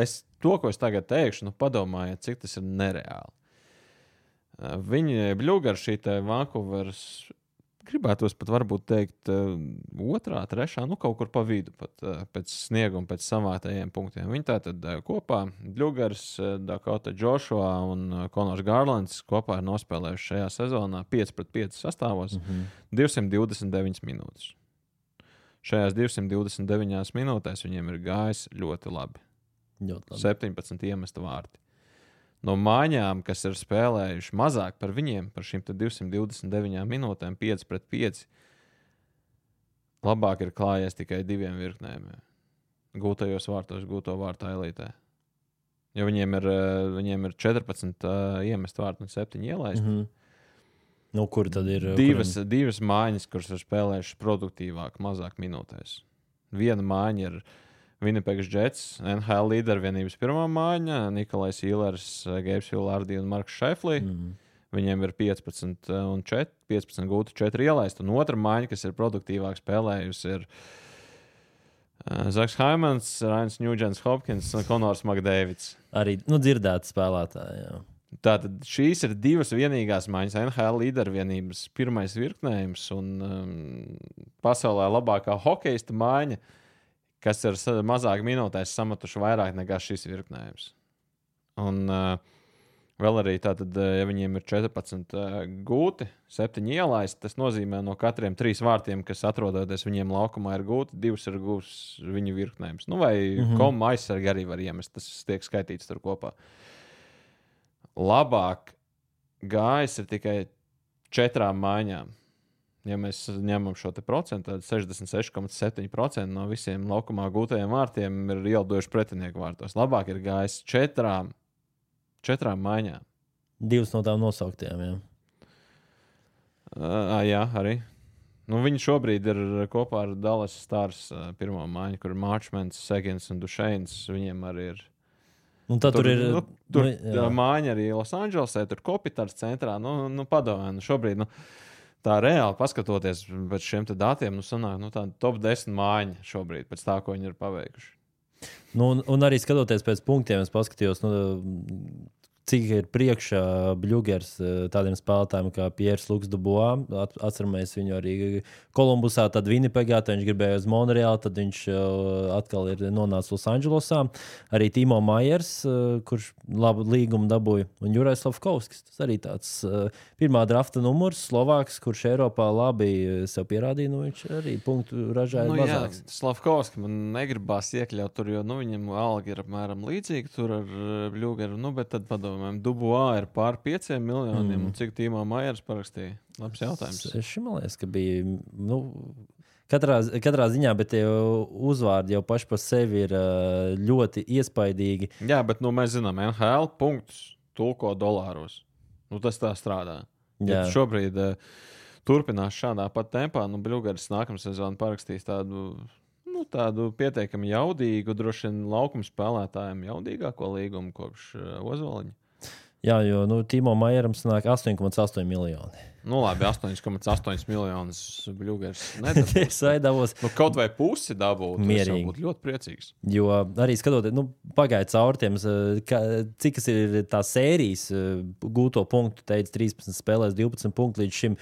es, to, ko es tagad teikšu, nu, padomājiet, cik tas ir nereāli. Viņi bļūga ar šī Vankūveras gribētos pat varbūt teikt, uh, otrā, trešā, nu kaut kur pa vidu, pat uh, pēc snieguma, pēc savātajiem punktiem. Viņi tātad uh, kopā, Džugars, uh, Dakota Joshua un Konors Garlands kopā ir nospēlējuši šajā sezonā 5 pret 5 sastāvos mm. -hmm. 229 minūtes. Šajās 229 minūtēs viņiem ir gājis ļoti labi. Ļoti labi. 17 iemesta vārti. No mājām, kas ir spēlējuši mazāk par viņiem, par šīm te 229 minūtēm, 5 pret 5, labāk ir klājies tikai diviem virknēm. Gūtajos vārtos, gūto vārtu elitē. Jo viņiem ir, eh, viņiem ir 14 uh, iemest vārtu un 7 ielaist. Mm Mhm. Nu, kur tad ir? -hmm. divas, kuram... divas mājas, kuras ir spēlējušas produktīvāk, mazāk minūtēs. Viena māja ir Winnipeg Jets, NHL līdervienības pirmā māja, Nikolais Ilers, Gabs Vilārdi un Marks Šeflī. Mm. Mhm. Viņiem ir 15 un 4, 15 gūti, 4 ielaist. Un otra māja, kas ir produktīvāk spēlējusi, ir uh, Zaks Haimans, Rains Nugents, Hopkins un Konors Makdēvids. Arī nu, dzirdēti spēlētāji. Jā. Tātad šīs ir divas vienīgās maiņas. NHL līdervienības pirmais virknējums un um, pasaulē labākā hokeja maiņa, kas ir mazāk minūtēs samatuši vairāk nekā šis virknējums. Un uh, vēl arī tātad, uh, ja viņiem ir 14 uh, gūti, 7 ielaisti, tas nozīmē no katriem trīs vārtiem, kas atrodoties viņiem laukumā, ir gūti, divas ir gūs viņu virknējums. Nu, vai mm. -hmm. komu aizsargi arī var iemest, tas tiek skaitīts tur kopā labāk gājis ir tikai četrām maiņām. Ja mēs ņemam šo te procentu, tad 66,7% no visiem laukumā gūtajiem vārtiem ir ielidojuši pretinieku vārtos. Labāk ir gājis četrām, četrām maiņām. Divas no tām nosauktām. Jā. Uh, jā, arī. Nu, viņi šobrīd ir kopā ar Dallas Stars uh, pirmo maiņu, kur ir Marčmans, Segins un Dušēns. Viņiem arī ir Un tad tur, tur ir. Nu, tur nu, māja arī Losandželosē, tur Kopitārs centrā. Nu, nu padomā, nu šobrīd. Nu, Tā reāli paskatoties pēc šiem datiem, nu, sanāk, nu, tāda top 10 mājiņa šobrīd, pēc tā, ko viņi ir paveikuši. Nu, un, un arī skatoties pēc punktiem, es paskatījos, nu, cik ir priekšā Bluegers eh, tādiem spēlētājiem kā Pierre Luksdubois. Atceramies viņu arī Kolumbusā, tad Winnipegā, tad viņš gribēja uz Monreālu, tad viņš eh, atkal ir nonācis Losandželosā. Arī Timo Maiers, eh, kurš labu līgumu dabūja, un Jurais Lavkovskis. Tas arī tāds pirmā drafta numurs, Slovāks, kurš Eiropā labi sev pierādīja. Nu, viņš arī punktu ražāja nu, mazāks. Slavkovski man negribās iekļaut tur, jo nu, viņam alga ir apmēram līdzīga tur ar Bluegeru, nu, bet tad padomā padomājam, Dubuā ir pār 5 miljoniem, mm. un cik Tīmā Maijers parakstīja? Labs jautājums. Es domāju, ka bija. Nu... Katrā, katrā ziņā, bet tie uzvārdi jau paši par sevi ir ļoti iespaidīgi. Jā, bet nu, mēs zinām, NHL punktus tulko dolāros. Nu, tas tā strādā. Ja šobrīd uh, turpinās šādā pat tempā, nu, Bluegrass nākamā sezonā parakstīs tādu nu, tādu pietiekami jaudīgu, droši vien laukuma spēlētājiem jaudīgāko līgumu kopš uh, Ozoliņa. Jā, jo nu, Timo Maieram sanāk 8,8 miljoni. Nu, labi, 8,8 miljonus bluegers. Es aidavos. Nu, kaut vai pusi dabūtu. Mierīgi. Būtu ļoti priecīgs. Jo arī skatoties, nu, pagāja cauri tiem, ka, cik ir tās sērijas gūto punktu, teica 13 spēlēs, 12 punktu līdz šim.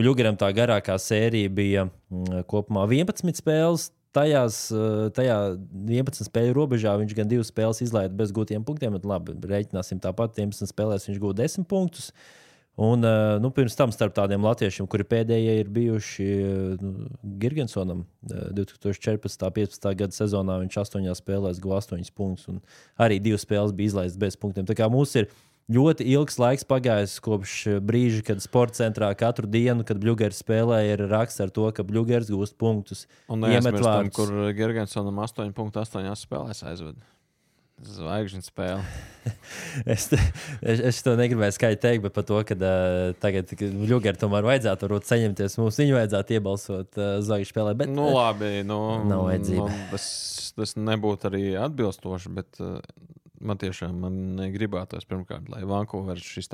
Bluegeram tā garākā sērija bija kopumā 11 spēles tajās, eh, tajā 11 spēļu robežā viņš gan divas spēles izlaida bez gūtiem punktiem, bet labi, reiķināsim tāpat, 11 spēlēs viņš gūta 10 punktus. Un, eh, nu, pirms tam starp tādiem latviešiem, kuri pēdējie ir bijuši eh, nu, Girgensonam, 2014. un 2015. gada sezonā viņš 8 spēlēs guva 8 punktus, un arī divas spēles bija izlaistas bez punktiem. Tā kā mums ir ļoti ilgs laiks pagājis kopš brīža, kad sporta centrā katru dienu, kad Bluegers spēlē, ir raksts ar to, ka Bluegers gūst punktus. Un neiemetam, kur Gergensonam 8,8 spēlēs aizved. Zvaigžņu spēle. es, te, es, es to negribēju skaidri teikt, bet par to, ka uh, tagad Ļugaru tomēr vajadzētu varbūt saņemties. Mums viņu vajadzētu iebalsot uh, zvaigžņu spēlē. Bet, nu, labi, nu, nav vajadzība. Nu, tas, tas nebūtu arī atbilstoši, bet uh, man tiešām man gribētos pirmkārt, lai Vankūveris šis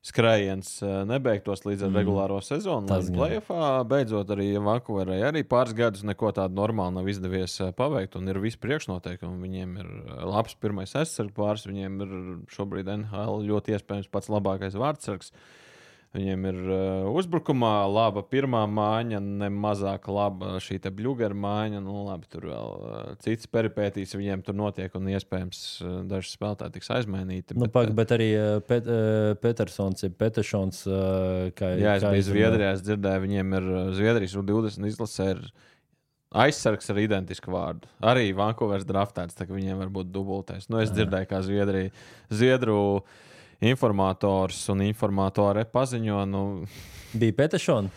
skrējiens eh, nebeigtos līdz ar mm. regulāro sezonu. Tas plēsoņā beidzot arī Vankūverai arī pāris gadus neko tādu normālu nav izdevies eh, paveikt, un ir visi priekšnoteikumi. Viņiem ir eh, labs pirmais aizsargs pāris, viņiem ir šobrīd NHL ļoti iespējams pats labākais vārdsargs. Uh, Viņiem ir uh, uzbrukumā laba pirmā mājiņa, ne mazāk laba šī bluģera mājiņa. Nu, labi, tur vēl uh, citas peripētīs viņiem tur notiek, un iespējams uh, daži spēlētāji tiks aizmainīti. Nu, bet, pak, bet arī uh, Pet, uh, Petersons ir Petersons. Uh, kā, jā, es biju Zviedrijā, es dzirdēju, viņiem ir Zviedrijas U20 izlasē. Ir, Aizsargs ar identisku vārdu. Arī Vankūveras draftēts, tā ka viņiem var būt dubultais. Nu, es dzirdēju, kā Zviedrija, Zviedru uh, informators un informatore paziņo. Nu, Bija Petešona.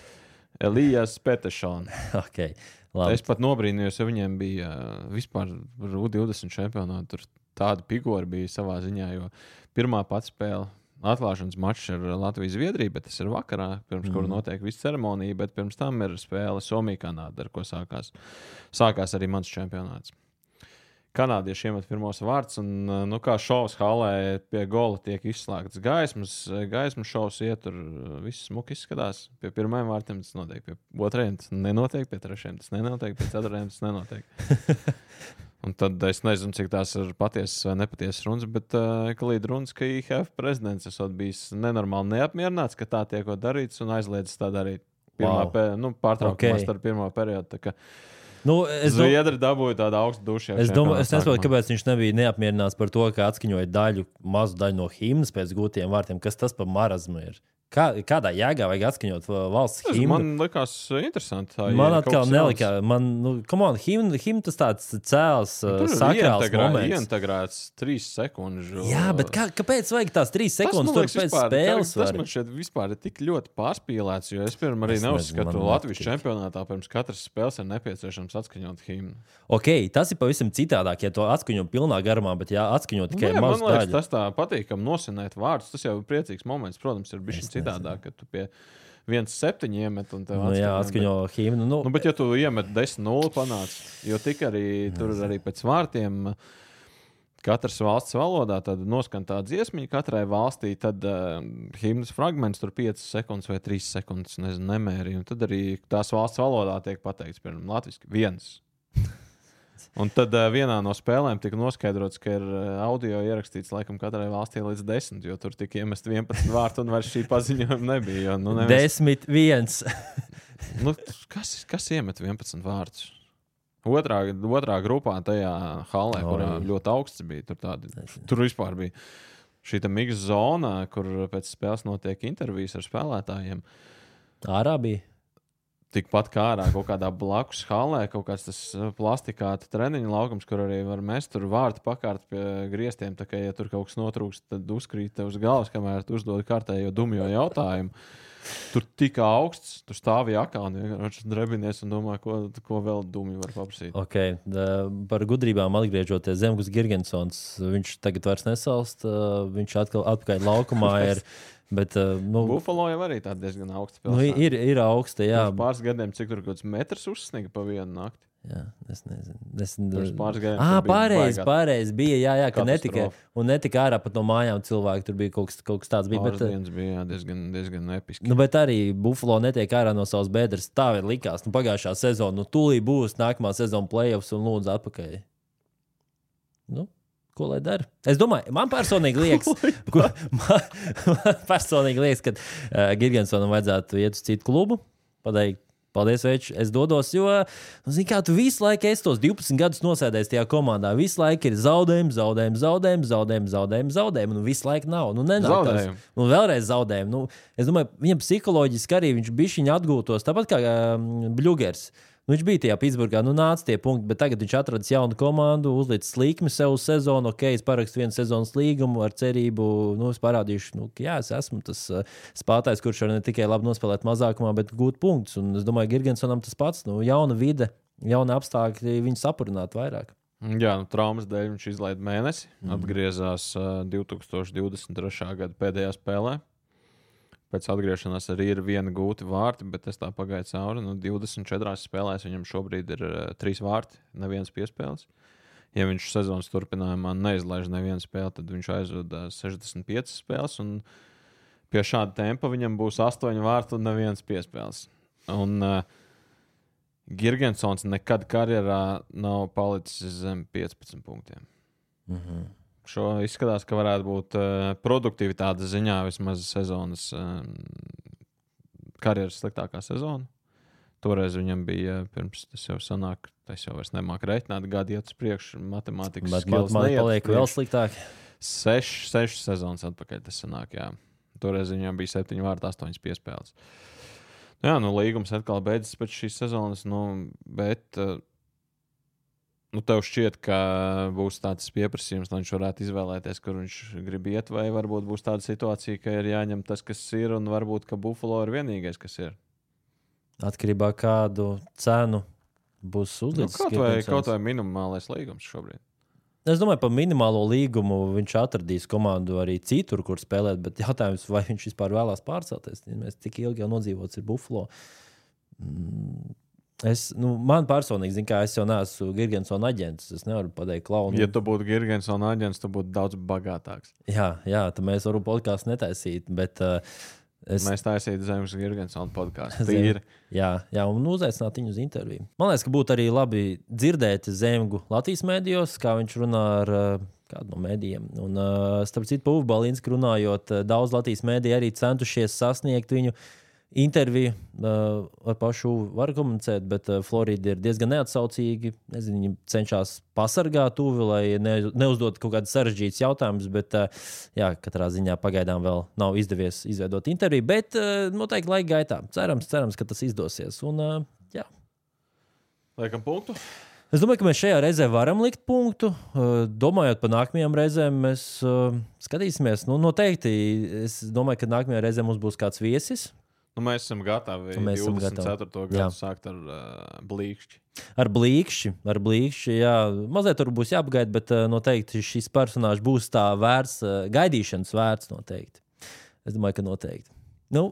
Elijas Petešona. okay, labi. es pat nobrīnījos, ja viņiem bija vispār U20 čempionāta. Tur tāda figūra bija savā ziņā, jo pirmā pats spēle. Atklāšanas mačs ar Latviju-Zviedriju, bet tas ir vakarā, pirms mm. kura notiek visa ceremonija, bet pirms tam ir spēle Somija-Kanāda, ar ko sākās, sākās arī mans čempionāts kanādieši iemet pirmos vārdus. Un, eh, nu, kā šovs halē pie gola tiek izslēgts gaismas, eh, gaismas šovs iet tur, eh, viss smuki izskatās. Pie pirmajiem vārtiem tas notiek, pie otrajiem tas nenotiek, pie trešajiem tas nenotiek, pie ceturtajiem tas nenotiek. Un tad es nezinu, cik tās ir patiesas vai nepatiesas runas, bet uh, līdz runas, ka IHF prezidents esot bijis nenormāli neapmierināts, ka tā tiek darīts un aizliedzis tā darīt. Pirmā wow. pē, nu, pārtraukumā okay. starp pirmo periodu. Nu, Zviedri dabūja tādu augstu dušu. Es, domāju, es nesaprotu, kāpēc viņš nebija neapmierināts par to, ka atskaņoja daļu, mazu daļu no himnas pēc gūtiem vārtiem. Kas tas par marazmu ir? Kā, kādā jēgā vajag atskaņot valsts himnu? Man liekas, interesanti. Tā, man atkal nelikā, man, nu, come on, himna, himna tas tāds cēls, nu, sakrāls moments. Ieintegrēts trīs sekundžu. Jā, bet kā, kāpēc vajag tās trīs sekundes tur pēc vispār, spēles? Tas man šķiet vispār ir tik ļoti pārspīlēts, jo es pirmā arī neuzskatu Latvijas čempionātā pirms katras spēles ir nepieciešams atskaņot himnu. Ok, tas ir pavisam citādāk, ja to atskaņo pilnā garumā, bet jā, atskaņot nu, tikai nu, mazu daļu. Tas tā patīkam nosinēt vārdus, tas jau ir priecīgs moments, protams, ir bijis citādāk, ka tu pie viens septiņi iemet un tev nu, jā, atskaņo bet, himnu. Nu, nu, bet, ja tu iemet 10-0 panāc, jo tik arī tur arī pēc vārtiem. katras valsts valodā noskan tā dziesmiņa, katrai valstī tad uh, himnas fragments tur 5 sekundes vai 3 sekundes, nezinu, nemērīja. Un tad arī tās valsts valodā tiek pateikts, piemēram, latviešu viens. Un tad uh, vienā no spēlēm tika noskaidrots, ka ir uh, audio ierakstīts laikam katrai valstī līdz 10, jo tur tika iemest 11 vārtu un vairs šī paziņojuma nebija. Jo, nu, nevis... 10, 1. nu, kas, kas iemet 11 vārdus? Otrā, otrā grupā, tajā halē, oh, kurā ļoti augsts bija, tur, tādi, tur vispār bija šī miksa zona, kur pēc spēles notiek intervijas ar spēlētājiem. Ārā bija tikpat kā ārā kaut kādā blakus halē, kaut kāds tas uh, plastikāta treniņa laukums, kur arī var mest tur vārtu pakārt pie griestiem. Tā kā, ja tur kaut kas notrūkst, tad uzkrīt uz galvas, kamēr tu uzdod kārtējo dumjo jautājumu. Tur tik augsts, tur stāvīja akāni, vienkārši drebinies un domā, ko, ko vēl dumi var paprasīt. Okay. Par gudrībām atgriežoties, Zemgus Girgensons, viņš tagad vairs nesalst, viņš atkal atpakaļ laukumā ir. Bet, uh, nu, Buffalo jau arī tāda diezgan augsta. Nu, pilsēta. Nu, ir, ir augsta, jā. Pirms pāris gadiem, cik tur kaut kāds metrs uzsniga pa vienu nakti. Jā, es nezinu. Es, gadiem. Ah, pārējais, pārējais bija, jā, jā ka netika, un netika ārā pat no mājām cilvēki. Tur bija kaut kas, kaut kas tāds. Bija, bet, uh, bija jā, diezgan, diezgan episki. Nu, bet arī Buffalo netiek ārā no savas bedres. Tā vēl likās. Nu, pagājušā sezona, nu, tūlīt būs nākamā sezona playoffs un lūdzu atpakaļ. Nu, Ko lai dara? Es domāju, man personīgi liekas, ko, man, man personīgi liekas ka uh, Gigantsonam vajadzētu iet uz citu klubu, pateikt, paldies, Več, es dodos, jo, nu, zini, kā tu visu laiku esi tos 12 gadus nosēdējis tajā komandā. Visu laiku ir zaudējumi, zaudējumi, zaudējumi, zaudējumi, zaudējumi, zaudējumi, un visu laiku nav. Nu, nenāk, zaudējumi. Tās, nu, vēlreiz zaudējumi. Nu, es domāju, viņam psiholoģiski arī viņš bija viņa atgūtos, tāpat kā um, Bluegers. Uh, Nu, viņš bija tajā Pitsburgā, nu nāca tie punkti, bet tagad viņš atradis jaunu komandu, uzlicis līkmi sev uz sezonu. Ok, es parakstu vienu sezonas līgumu ar cerību, nu, es parādīšu, nu, ka jā, es esmu tas uh, spēlētājs, kurš var ne tikai labi nospēlēt mazākumā, bet gūt punktus. Un es domāju, Girgensonam tas pats, nu, jauna vide, jauna apstākļi viņu sapurināt vairāk. Jā, nu, traumas dēļ viņš izlaiž mēnesi, mm. atgriezās uh, 2023. gada pēdējā spēlē pēc atgriešanās arī ir viena gūta vārta, bet es tā pagāju cauri. Nu, 24 spēlēs viņam šobrīd ir uh, trīs vārti, neviens piespēles. Ja viņš sezonas turpinājumā neizlaiž nevienu spēli, tad viņš aizvada uh, 65 spēles. Pie šāda tempa viņam būs 8 vārti un neviens piespēles. Un, uh, Girgensons nekad karjerā nav palicis zem 15 punktiem. Mm -hmm. Šo izskatās, ka varētu būt uh, produktivitātes ziņā vismaz sezonas uh, karjeras sliktākā sezona. Toreiz viņam bija pirms tas jau sanāk, tas jau nemāku reiķināt, gadi iet uz priekšu, matemātikas Bet matemātika paliek vēl sliktāk. Seš, sešas sezonas atpakaļ tas sanāk, jā. Toreiz viņam bija septiņi vārti, astoņas piespēles. Nu, jā, nu līgums atkal beidzas pēc šīs sezonas, nu, bet uh, nu, tev šķiet, ka būs tāds pieprasījums, lai viņš varētu izvēlēties, kur viņš grib iet, vai varbūt būs tāda situācija, ka ir jāņem tas, kas ir, un varbūt ka Buffalo ir vienīgais, kas ir. Atkarībā no kādu cenu būs uzlicis. Nu, kaut, vai, kaut vai minimālais līgums šobrīd. Es domāju, par minimālo līgumu viņš atradīs komandu arī citur, kur spēlēt. Bet jautājums, vai viņš vispār vēlās pārcelties? Mēs tik ilgi jau nodzīvots ir Buffalo. Es, nu, man personīgi, zinu, kā es jau neesmu Gigantsona aģents. Es nevaru pateikt, klaunu. Ja tu būtu Gigantsona aģents, tad būtu daudz bagātāks. Jā, jā tad mēs varam podkāstu netaisīt. Bet, uh, Es... Mēs taisītu zemes Gigantsona podkāstu. Jā, jā, un uzaicināt viņu uz interviju. Man liekas, ka būtu arī labi dzirdēt Zemgu Latvijas mēdījos, kā viņš runā ar uh, kādu no mēdījiem. Un, uh, starp citu, Pūvbalīns runājot, uh, daudz Latvijas mēdīju arī centušies sasniegt viņu. Uh, interviju uh, ar pašu var komunicēt, bet uh, Florida ir diezgan neatsaucīga. Nezinu, viņi cenšas pasargāt tuvi, lai ne, neuzdot kaut kādus sarežģītus jautājumus, bet uh, jā, katrā ziņā pagaidām vēl nav izdevies izveidot interviju. Bet uh, noteikti laika gaitā cerams, cerams, ka tas izdosies. Un, uh, jā. Liekam, punktu. Es domāju, ka mēs šajā reizē varam likt punktu. Domājot par nākamajām reizēm, mēs skatīsimies. Nu, noteikti, es domāju, ka nākamajā reizē mums būs kāds viesis. Nu, mēs esam gatavi. Mēs esam gatavi. gadu jā. sākt ar uh, blīkšķi. Ar blīkšķi, ar blīkšķi, jā. Mazliet tur būs jāapgaida, bet uh, noteikti šis personāžs būs tā vērts, uh, gaidīšanas vērts noteikti. Es domāju, ka noteikti. Nu,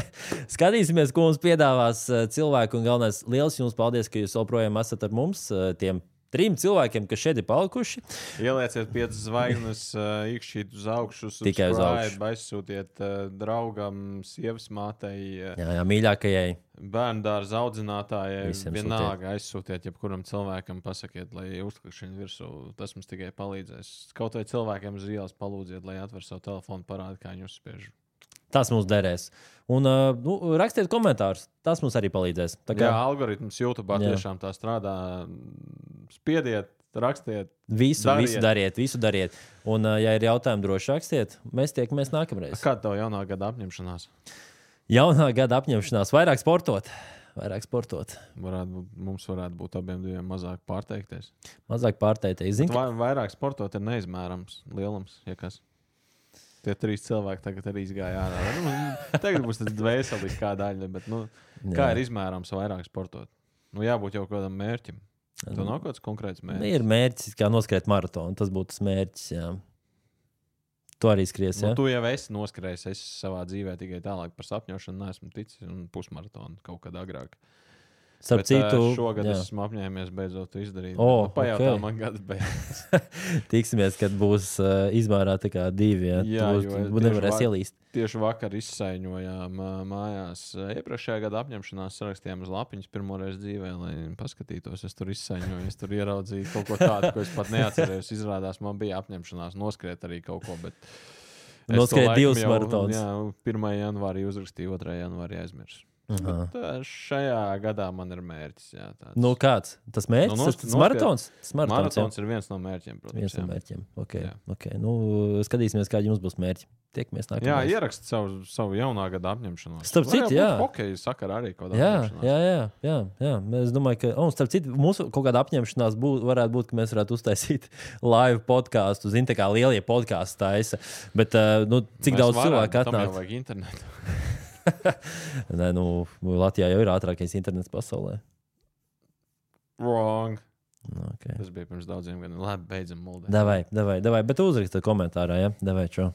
skatīsimies, ko mums piedāvās cilvēki. Un galvenais, liels jums paldies, ka jūs joprojām esat ar mums. Tiem trim cilvēkiem, kas šeit ir palikuši. Ielieciet piecas zvaigznes, iekšķīt uz augšu, Tikai uz augšu. Aizsūtiet uh, draugam, sievas mātei, uh, Jā, jā mīļākajai. bērnu dārza audzinātājai. Visiem Vienalga aizsūtiet, jebkuram cilvēkam pasakiet, lai uzklikšķiņu virsū. Tas mums tikai palīdzēs. Kaut vai cilvēkiem uz ielas palūdziet, lai atver savu telefonu, parāda, kā viņi uzspiež. Tas mums derēs. Un uh, nu, rakstiet komentārus. Tas mums arī palīdzēs. Tā Jā, kā algoritms YouTube Jā. tiešām tā strādā. Spiediet, rakstiet. visu, dariet. visu dariet, visu dariet. Un, uh, ja ir jautājumi, droši rakstiet. Mēs tiekamies nākamreiz. Kāda tev jaunā gada apņemšanās? Jaunā gada apņemšanās vairāk sportot. Vairāk sportot, Varētu, mums varētu būt abiem diviem mazāk pārteikties. mazāk pārteikties. Zini, Vai, vairāk sportot ir neizmērams lielums. Ja kas. Tie trīs cilvēki tagad arī izgāja ārā. Nu, tagad būs tas dvēseliskā daļa, bet nu, kā ir izmērams vairāk sportot? Nu, jābūt jau kādam mērķim. Tur nav kāds konkrēts Nu, mērķis. Ir mērķis, kā noskriet maratonu. Tas būtu tas mērķis. Jā. Tu arī skries. Nu, tu jau esi noskrējis, es savā dzīvē tikai tālāk par sapņošanu neesmu ticis un pusmaratonu kaut kad agrāk. Starp Bet, citu, šogad jā. es esmu apņēmies beidzot to izdarīt. O, nu, pajautā ok. man gada beigās. tiksimies, kad būs uh, izmērā tā kā divi. Ja? Jā, tu, nevarēsi va- ielīst. Tieši vakar izsaiņojām ā, mājās. Iepriekšējā gada apņemšanās sarakstījām uz lapiņas pirmo reizi dzīvē, lai paskatītos. Es tur izsaiņoju, es tur ieraudzīju kaut ko tādu, ko es pat neatcerējos. Izrādās, man bija apņemšanās noskriet arī kaut ko. Bet divus jau, maratonus. Jā, 1. janvārī uzrakstīju, 2. janvārī aizmirsu. Aha. Bet, ā, šajā gadā man ir mērķis. Jā, tāds. Nu, kāds? Tas mērķis, Nu, nu, nos- tas, tas noskriet- maratons. Tas maratons, Maratons maratons ir viens no mērķiem, protams. viens no jā. mērķiem. Okay, Jā. okay. Nu, skatīsimies, kādi jums būs mērķi. Tiekamies Jā, nākamā. ierakst savu, savu jaunā gada apņemšanos. Starp citu, jā. Hokeja sakarā arī kaut kāda Jā, jā, jā, jā, jā. Es domāju, ka, un starp citu, mūsu kaut kāda apņemšanās būt, varētu būt, ka mēs varētu uztaisīt live podkāstu. Zini, tā kā lielie podkāstu taisa. Bet, uh, nu, cik Mēs daudz cilvēku atnāk? Jau vajag internetu. Nē, nu, Latvijā jau ir ātrākais internets pasaulē. Wrong. Nu, Okay. Tas bija pirms daudziem gadiem. Labi, beidzam muldēt. Davai, davai, davai, bet uzrakstiet komentārā, ja? Davai, čo.